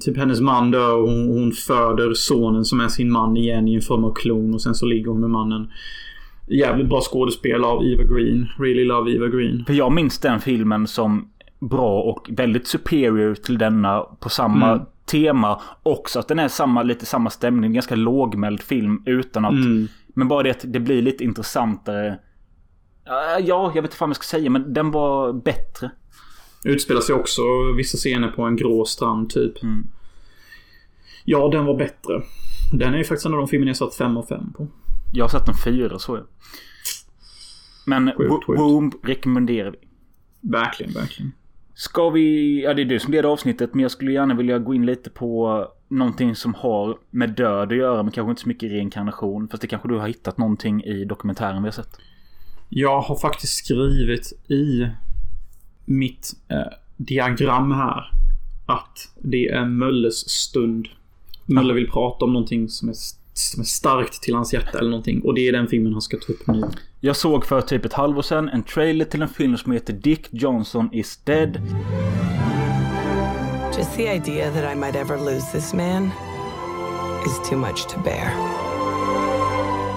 typ hennes man dör och hon, hon föder sonen som är sin man igen i en form av klon och sen så ligger hon med mannen. Jävligt bra skådespel av Eva Green. Really love Eva Green. För jag minns den filmen som bra och väldigt superior till denna på samma Mm. tema. Också att den är samma, lite samma stämning. Ganska lågmäld film utan att... Mm. Men bara det att det blir lite intressantare. Ja, Ja, jag vet inte vad jag ska säga men den var bättre. Utspelar sig också vissa scener på en grå strand typ. Mm. Ja, den var bättre. Den är ju faktiskt en av de filmer jag satt 5 av 5 på. Jag har sett en fyra så jag. Men. Womb rekommenderar vi. Verkligen, verkligen. Ska vi... Ja, det är du som leder avsnittet men jag skulle gärna vilja gå in lite på någonting som har med död att göra men kanske inte så mycket reinkarnation. Fast det kanske du har hittat någonting i dokumentären vi har sett. Jag har faktiskt skrivit i mitt eh, diagram här att det är Mölles stund. Mölle vill prata om någonting som är, som är starkt till hans hjärta eller någonting. Och det är den filmen han ska ta upp nu. Jag såg för typ ett halvår sedan en trailer till en film som heter Dick Johnson is dead. Just the idea that I might ever lose this man is too much to bear.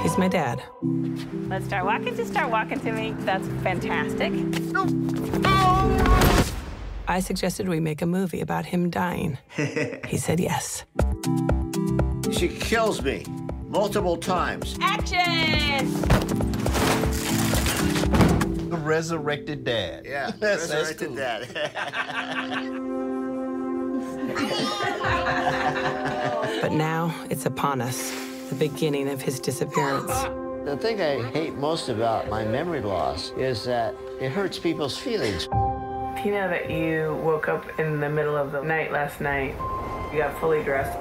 He's my dad. Let's start walking. Just start walking to me. That's fantastic. I suggested we make a movie about him dying. he said yes. She kills me multiple times. Action! The resurrected dad. Yeah, That's- that's resurrected cool. that. But now it's upon us the beginning of his disappearance. the thing I hate most about my memory loss is that it hurts people's feelings. You know that you woke up in the middle of the night last night. You got fully dressed.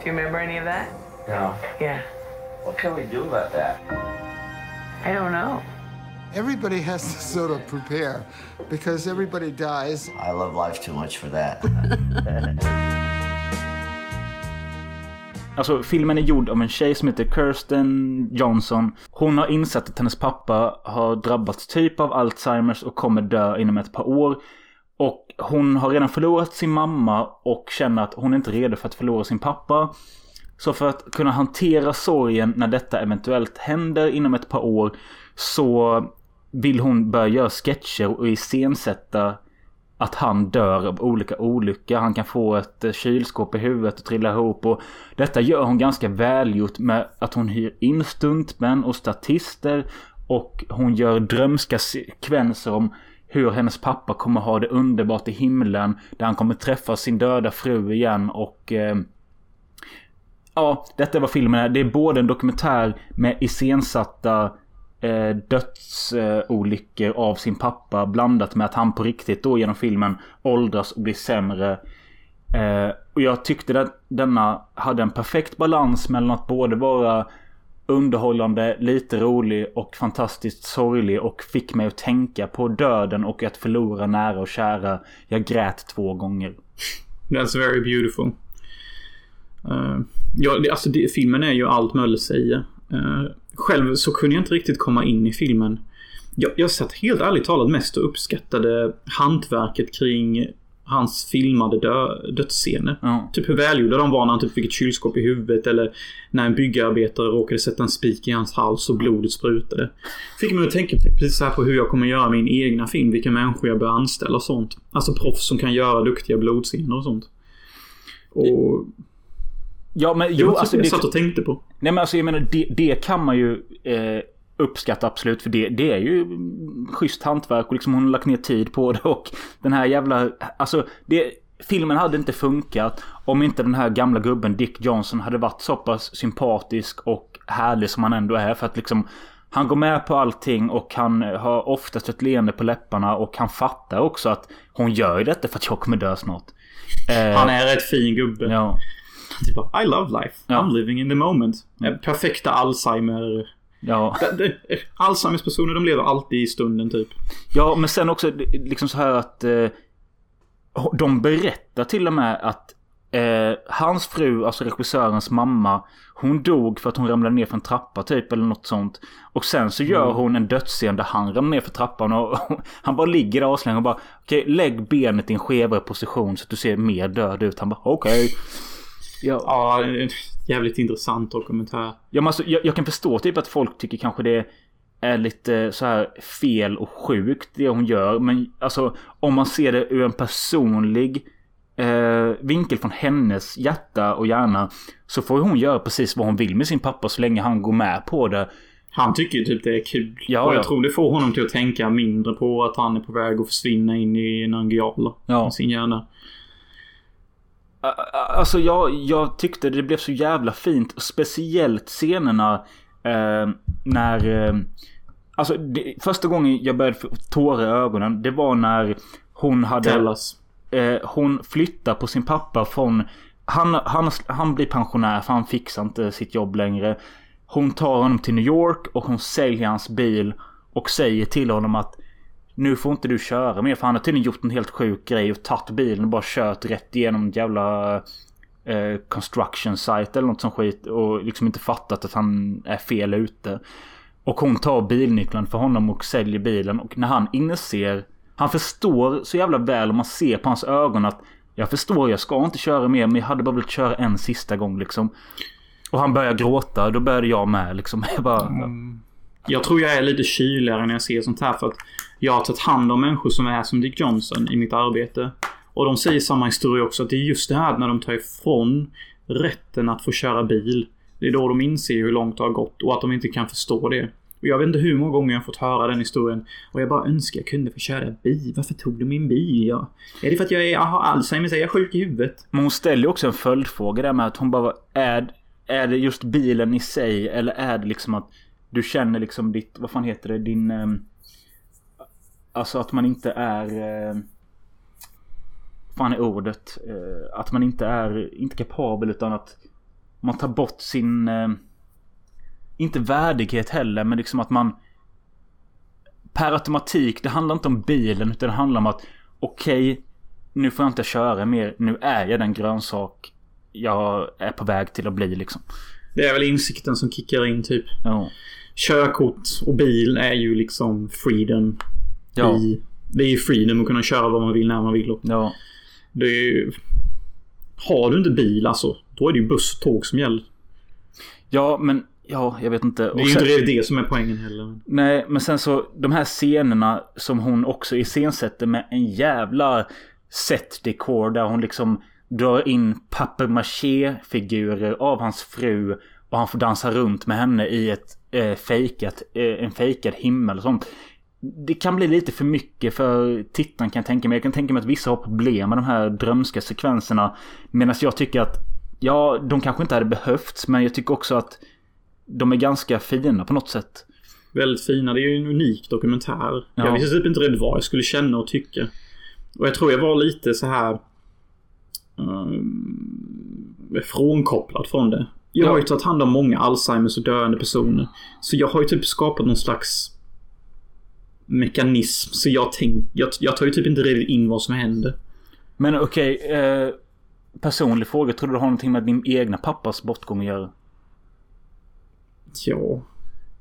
Do you remember any of that? No. Yeah. What can we do about that? I don't know. Everybody has to sort of prepare because everybody dies. I love life too much for that. Alltså filmen är gjord av en tjej som heter Kirsten Johnson. Hon har insett att hennes pappa har drabbats typ av Alzheimers och kommer dö inom ett par år. Och hon har redan förlorat sin mamma och känner att hon är inte redo för att förlora sin pappa. Så för att kunna hantera sorgen när detta eventuellt händer inom ett par år så vill hon börja göra sketcher och iscensätta att han dör av olika olyckor. Han kan få ett eh, kylskåp i huvudet och trilla ihop. Och detta gör hon ganska välgjort med att hon hyr in stuntmän och statister. Och hon gör drömska sekvenser om hur hennes pappa kommer ha det underbart i himlen. Där han kommer träffa sin döda fru igen och... Eh, ja, detta var filmen är. Det är både en dokumentär med iscensatta eh, dödsolyckor eh, av sin pappa blandat med att han på riktigt då genom filmen åldras och blir sämre. Eh, och jag tyckte att denna hade en perfekt balans mellan att både vara underhållande, lite rolig och fantastiskt sorglig och fick mig att tänka på döden och att förlora nära och kära. Jag grät två gånger. That's very beautiful. Uh, ja, det, alltså det, filmen är ju allt Möller säger. Uh, själv så kunde jag inte riktigt komma in i filmen. Jag, jag satt helt ärligt talat mest och uppskattade hantverket kring hans filmade dö dödsscener. Ja. Typ hur välgjorda de var när han typ fick ett kylskåp i huvudet eller när en byggarbetare råkade sätta en spik i hans hals och blodet sprutade. Fick mig att tänka precis så här på hur jag kommer göra min egna film, vilka människor jag bör anställa och sånt. Alltså proffs som kan göra duktiga blodscener och sånt. Och... Ja men Det jo typ alltså det det, jag satt och tänkte på. Nej men alltså jag menar det, det kan man ju eh, uppskatta absolut. För det, det är ju mm, schysst hantverk och liksom hon har lagt ner tid på det. Och den här jävla... Alltså det, filmen hade inte funkat om inte den här gamla gubben Dick Johnson hade varit så pass sympatisk och härlig som han ändå är. För att liksom... Han går med på allting och han har oftast ett leende på läpparna och han fattar också att hon gör detta för att jag kommer dö snart. Eh, Han är rätt fin gubbe. Ja. Typ I love life. Ja. I'm living in the moment. Eh, Perfekta Alzheimer... Ja. Alzheimers personer de lever alltid i stunden typ. Ja, men sen också liksom så här att eh, de berättar till och med att eh, hans fru, alltså regissörens mamma, hon dog för att hon ramlade ner för en trappa typ eller något sånt. Och sen så gör Mm. hon en dödsscen där han ramlar ner för trappan och han bara ligger där avslängd och bara okej, lägg benet i en skevare position så att du ser mer död ut. Han bara okej. Ja. Ja, jävligt intressant dokumentär. Ja, men alltså, jag, jag kan förstå typ att folk tycker kanske det är lite så här fel och sjukt det hon gör. Men alltså om man ser det ur en personlig eh, vinkel från hennes hjärta och hjärna. Så får hon göra precis vad hon vill med sin pappa så länge han går med på det. Han tycker ju typ det är kul. Ja, och jag ja. tror det får honom till att tänka mindre på att han är på väg att försvinna in i en angial. Ja. Med sin hjärna. Alltså jag, jag tyckte det blev så jävla fint. Och speciellt scenerna eh, när... Eh, alltså det, första gången jag började få tårar i ögonen. Det var när hon hade... Eh, hon flyttar på sin pappa från... Han, han, han blir pensionär för han fixar inte sitt jobb längre. Hon tar honom till New York och hon säljer hans bil. Och säger till honom att nu får inte du köra mer. För han har tydligen gjort en helt sjuk grej och tagit bilen och bara kört rätt igenom en jävla eh, construction site eller något sånt skit. Och liksom inte fattat att han är fel ute. Och hon tar bilnyckeln för honom och säljer bilen. Och när han inser... Han förstår så jävla väl och man ser på hans ögon att jag förstår, jag ska inte köra mer men jag hade bara velat köra en sista gång liksom. Och han börjar gråta, då började jag med liksom. Jag bara... Mm. Jag tror jag är lite kyligare när jag ser sånt här för att jag har tagit hand om människor som är som Dick Johnson i mitt arbete. Och de säger samma historia också. Att det är just det här när de tar ifrån rätten att få köra bil. Det är då de inser hur långt det har gått och att de inte kan förstå det. Och jag vet inte hur många gånger jag har fått höra den historien. Och jag bara önskar jag kunde få köra bil. Varför tog du min bil? Ja. Är det för att jag, är, jag har Alzheimers? Är jag sjuk i huvudet? Men hon ställer ju också en följdfråga där med att hon bara är, är det just bilen i sig eller är det liksom att du känner liksom ditt, vad fan heter det, din... Eh, alltså att man inte är... Eh, fan är ordet? Eh, att man inte är, inte kapabel utan att man tar bort sin... Eh, inte värdighet heller men liksom att man... Per automatik, det handlar inte om bilen utan det handlar om att okej, nu får jag inte köra mer. Nu är jag den grönsak jag är på väg till att bli liksom. Det är väl insikten som kickar in typ. Ja. Körkort och bil är ju liksom freedom Ja. i Det är ju freedom att kunna köra vad man vill när man vill. Och Ja. det är ju... Har du inte bil alltså, då är det ju buss och tåg som gäller. Ja, men ja, jag vet inte. Det är Och ju sen- inte det, som är poängen heller. Nej, men sen så de här scenerna som hon också iscensätter med en jävla set decor där hon liksom drar in papier-maché-figurer av hans fru och han får dansa runt med henne i ett eh, fejkat, eh, en fejkad himmel och sånt. Det kan bli lite för mycket för tittaren kan jag tänka mig. Jag kan tänka mig att vissa har problem med de här drömska sekvenserna. Medan jag tycker att, ja, de kanske inte hade behövts, men jag tycker också att de är ganska fina på något sätt. Väldigt fina. Det är ju en unik dokumentär. Ja. Jag visste typ inte riktigt vad jag skulle känna och tycka. Och jag tror jag var lite så här... Um, frånkopplad från det. Jag har ju tagit hand om många Alzheimers och döende personer. Så jag har ju typ skapat någon slags mekanism. Så jag, tänk, jag, jag tar ju typ inte riktigt in vad som händer. Men okej, eh, personlig fråga. Tror du det har någonting med din egna pappas bortgång att göra? Ja.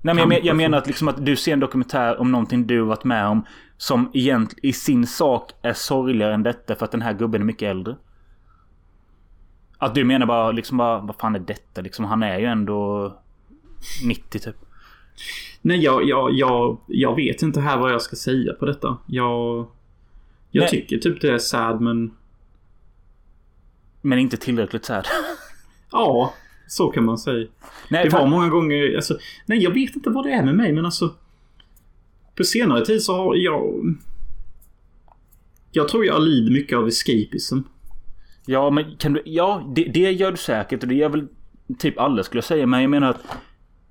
Nej men jag, men, jag menar att, liksom att du ser en dokumentär om någonting du varit med om. Som egentligen i sin sak är sorgligare än detta för att den här gubben är mycket äldre. Att du menar bara liksom bara, vad fan är detta liksom? Han är ju ändå 90 typ. Nej, jag, jag, jag, jag vet inte här vad jag ska säga på detta. Jag... Jag Nej. tycker typ det är sad men... Men inte tillräckligt sad. Ja, så kan man säga. Nej, det var fan- många gånger, alltså, nej jag vet inte vad det är med mig men alltså. På senare tid så har jag... Jag tror jag lider mycket av escapism. Ja, men kan du... Ja, det, det gör du säkert och det gör väl typ alla skulle jag säga. Men jag menar att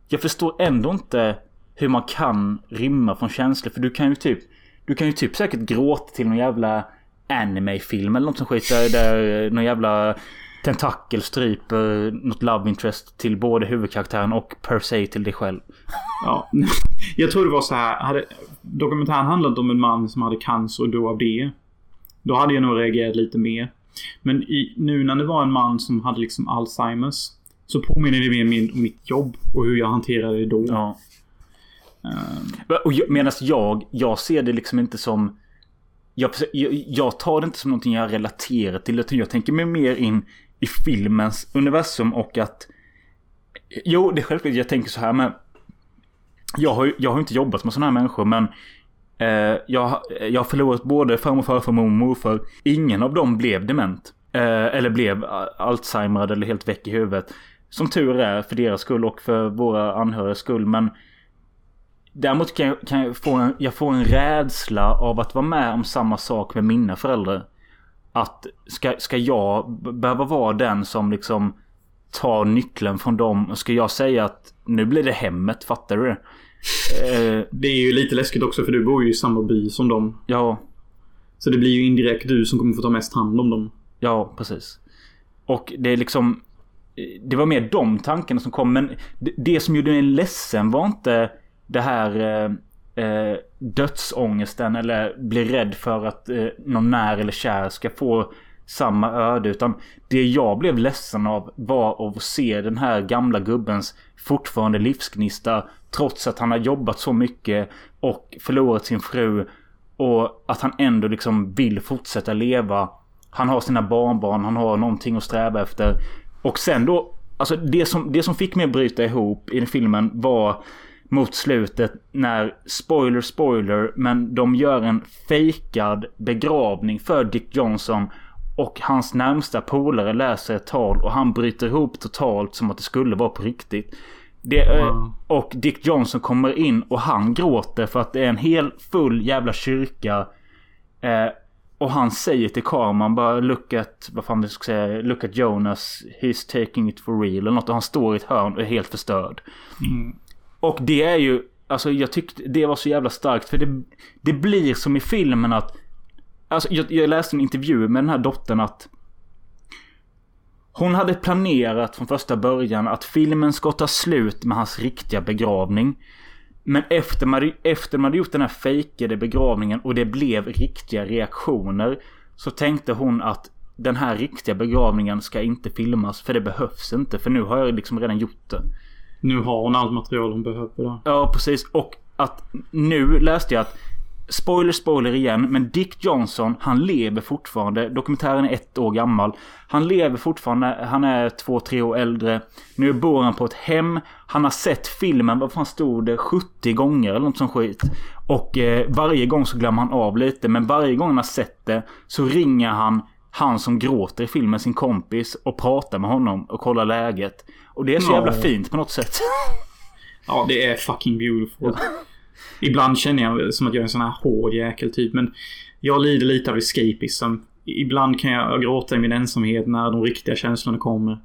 jag förstår ändå inte hur man kan rymma från känslor. För du kan ju typ... Du kan ju typ säkert gråta till någon jävla anime-film eller något som skit där, där någon jävla tentakel stryper något love interest till både huvudkaraktären och per se till dig själv. Ja, jag tror det var så här. Hade, dokumentären handlat om en man som hade cancer och dog av det. Då hade jag nog reagerat lite mer. Men i, nu när det var en man som hade liksom Alzheimers. Så påminner det mer om mitt jobb och hur jag hanterade det då. Ja. Jag, medan jag, jag ser det liksom inte som... Jag, jag, tar det inte som någonting jag relaterar till. Utan jag tänker mig mer in i filmens universum och att... Jo, det är självklart jag tänker så här men... Jag har jag har inte jobbat med sådana här människor men... Eh, jag, jag har förlorat både farmor, farfar mormor och morfar. Ingen av dem blev dement. Eh, eller blev Alzheimer eller helt väck i huvudet. Som tur är för deras skull och för våra anhörigas skull. Men Däremot kan jag, kan jag, få en, jag får en rädsla av att vara med om samma sak med mina föräldrar. Att ska, ska jag behöva vara den som liksom tar nyckeln från dem? Ska jag säga att nu blir det hemmet, fattar du det? Eh, Det är ju lite läskigt också för du bor ju i samma by som dem. ja, Så det blir ju indirekt du som kommer få ta mest hand om dem. ja, precis. Och det är liksom... Det var mer de tankarna som kom. Men det, det som gjorde mig ledsen var inte det här eh, eh, dödsångesten eller bli rädd för att eh, någon när eller kär ska få samma öde. Utan det jag blev ledsen av var att se den här gamla gubbens fortfarande livsgnista. Trots att han har jobbat så mycket och förlorat sin fru. Och att han ändå liksom vill fortsätta leva. Han har sina barnbarn, han har någonting att sträva efter. Och sen då, alltså det som, det som fick mig att bryta ihop i den filmen var mot slutet när, spoiler spoiler, men de gör en fejkad begravning för Dick Johnson. Och hans närmsta polare läser ett tal och han bryter ihop totalt som att det skulle vara på riktigt. Det, eh, Och Dick Johnson kommer in och han gråter för att det är en hel full jävla kyrka. Eh, och han säger till kameran bara look at, vad fan vi ska säga, look at Jonas, he's taking it for real eller något. Och han står i ett hörn och är helt förstörd. Och det är ju, alltså jag tyckte det var så jävla starkt för det, det blir som i filmen att, alltså jag, jag läste en intervju med den här dottern att hon hade planerat från första början att filmen ska ta slut med hans riktiga begravning. Men efter man, efter man hade gjort den här fejkade begravningen och det blev riktiga reaktioner. Så tänkte hon att den här riktiga begravningen ska inte filmas för det behövs inte. För nu har jag liksom redan gjort det. Nu har hon allt material hon behöver. Då. Ja, precis. Och att nu läste jag att spoiler, spoiler igen. Men Dick Johnson, han lever fortfarande. Dokumentären är ett år gammal. Han lever fortfarande. Han är två, tre år äldre. Nu bor han på ett hem. Han har sett filmen, vad fan stod det? 70 gånger eller något som skit. Och eh, varje gång så glömmer han av lite. Men varje gång han har sett det så ringer han han som gråter i filmen, sin kompis. Och pratar med honom och kollar läget. Och det är så jävla fint på något sätt. Ja, det är fucking beautiful. Ibland känner jag som att jag är en sån här hård jäkel typ. Men jag lider lite av escapism. Ibland kan jag gråta i min ensamhet när de riktiga känslorna kommer.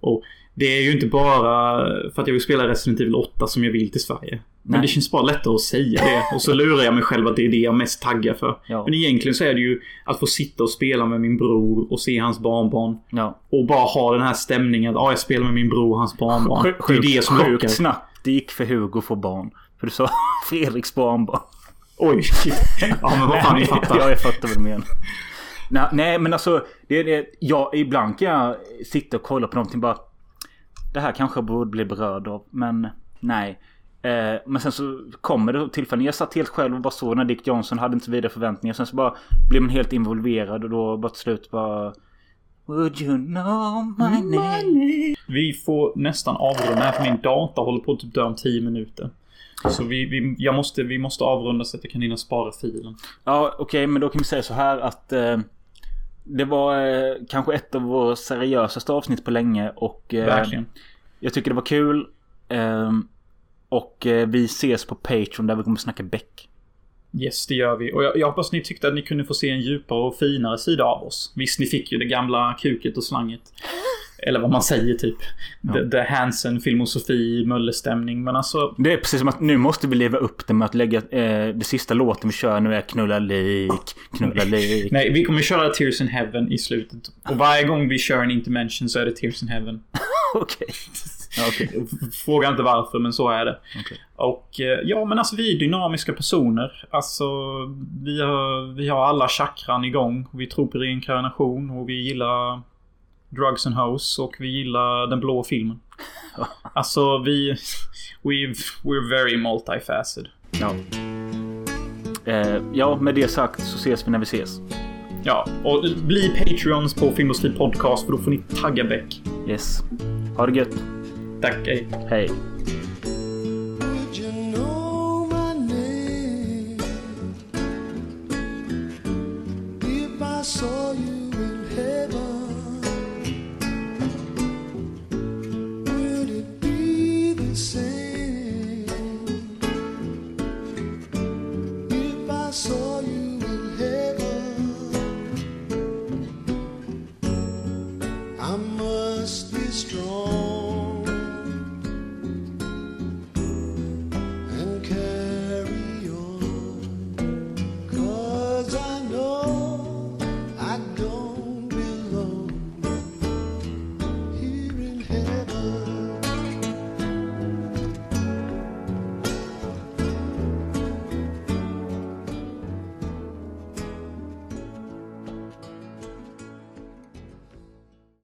Och det är ju inte bara för att jag vill spela Resident Evil 8 som jag vill till Sverige. Men Nej. det känns bara lättare att säga det. Och så lurar jag mig själv att det är det jag mest taggar för. Ja. Men egentligen så är det ju att få sitta och spela med min bror och se hans barnbarn. Ja. Och bara ha den här stämningen att ah, jag spelar med min bror och hans barnbarn. Sjuk, det är det som lockar. sjukt snabbt det gick för Hugo att få barn. För du sa Fredriks barnbarn. Oj. Ja, men vad fan, ni fattar. Ja, jag fattar vad du menar. Nej, nej, men alltså. Det, det, ja, ibland kan jag sitta och kolla på någonting bara. Det här kanske jag borde bli berörd av. Men nej. Eh, men sen så kommer det tillfällen. Jag satt helt själv och bara såg när Dick Johnson hade inte så vidare förväntningar. Sen så bara blev man helt involverad och då bara till slut bara. Would you know my name? Vi får nästan avrunda här för min data håller på att typ dö om 10 minuter. Så vi, vi, jag måste, vi måste avrunda så att jag kan hinna spara filen. Ja, okej, men då kan vi säga så här att eh, det var eh, kanske ett av våra seriösaste avsnitt på länge och eh, Verkligen. jag tycker det var kul. Eh, och eh, vi ses på Patreon där vi kommer snacka Beck. Yes, det gör vi. Och jag, jag hoppas ni tyckte att ni kunde få se en djupare och finare sida av oss. Visst, ni fick ju det gamla kuket och slanget. Eller vad man säger typ. The, the Hansen, filosofi, Mölle-stämning. Men alltså... Det är precis som att nu måste vi leva upp det med att lägga eh, det sista låten vi kör nu är knulla lik, knulla lik. Nej, vi kommer köra Tears in Heaven i slutet. Och varje gång vi kör en intervention så är det Tears in Heaven. Okej. Ja, okej. Fråga inte varför, men så är det. Och eh, ja, men alltså vi är dynamiska personer. Alltså, vi har, vi har alla chakran igång. Vi tror på reinkarnation och vi gillar drugs and hoes och vi gillar den blå filmen. Alltså, vi... We've, we're very multifaceted. Ja. Eh, ja, med det sagt så ses vi när vi ses. Ja, och bli Patreons på Filmindustri Podcast för då får ni tagga Beck. Yes. Ha det gött. Tack, hej. Hej.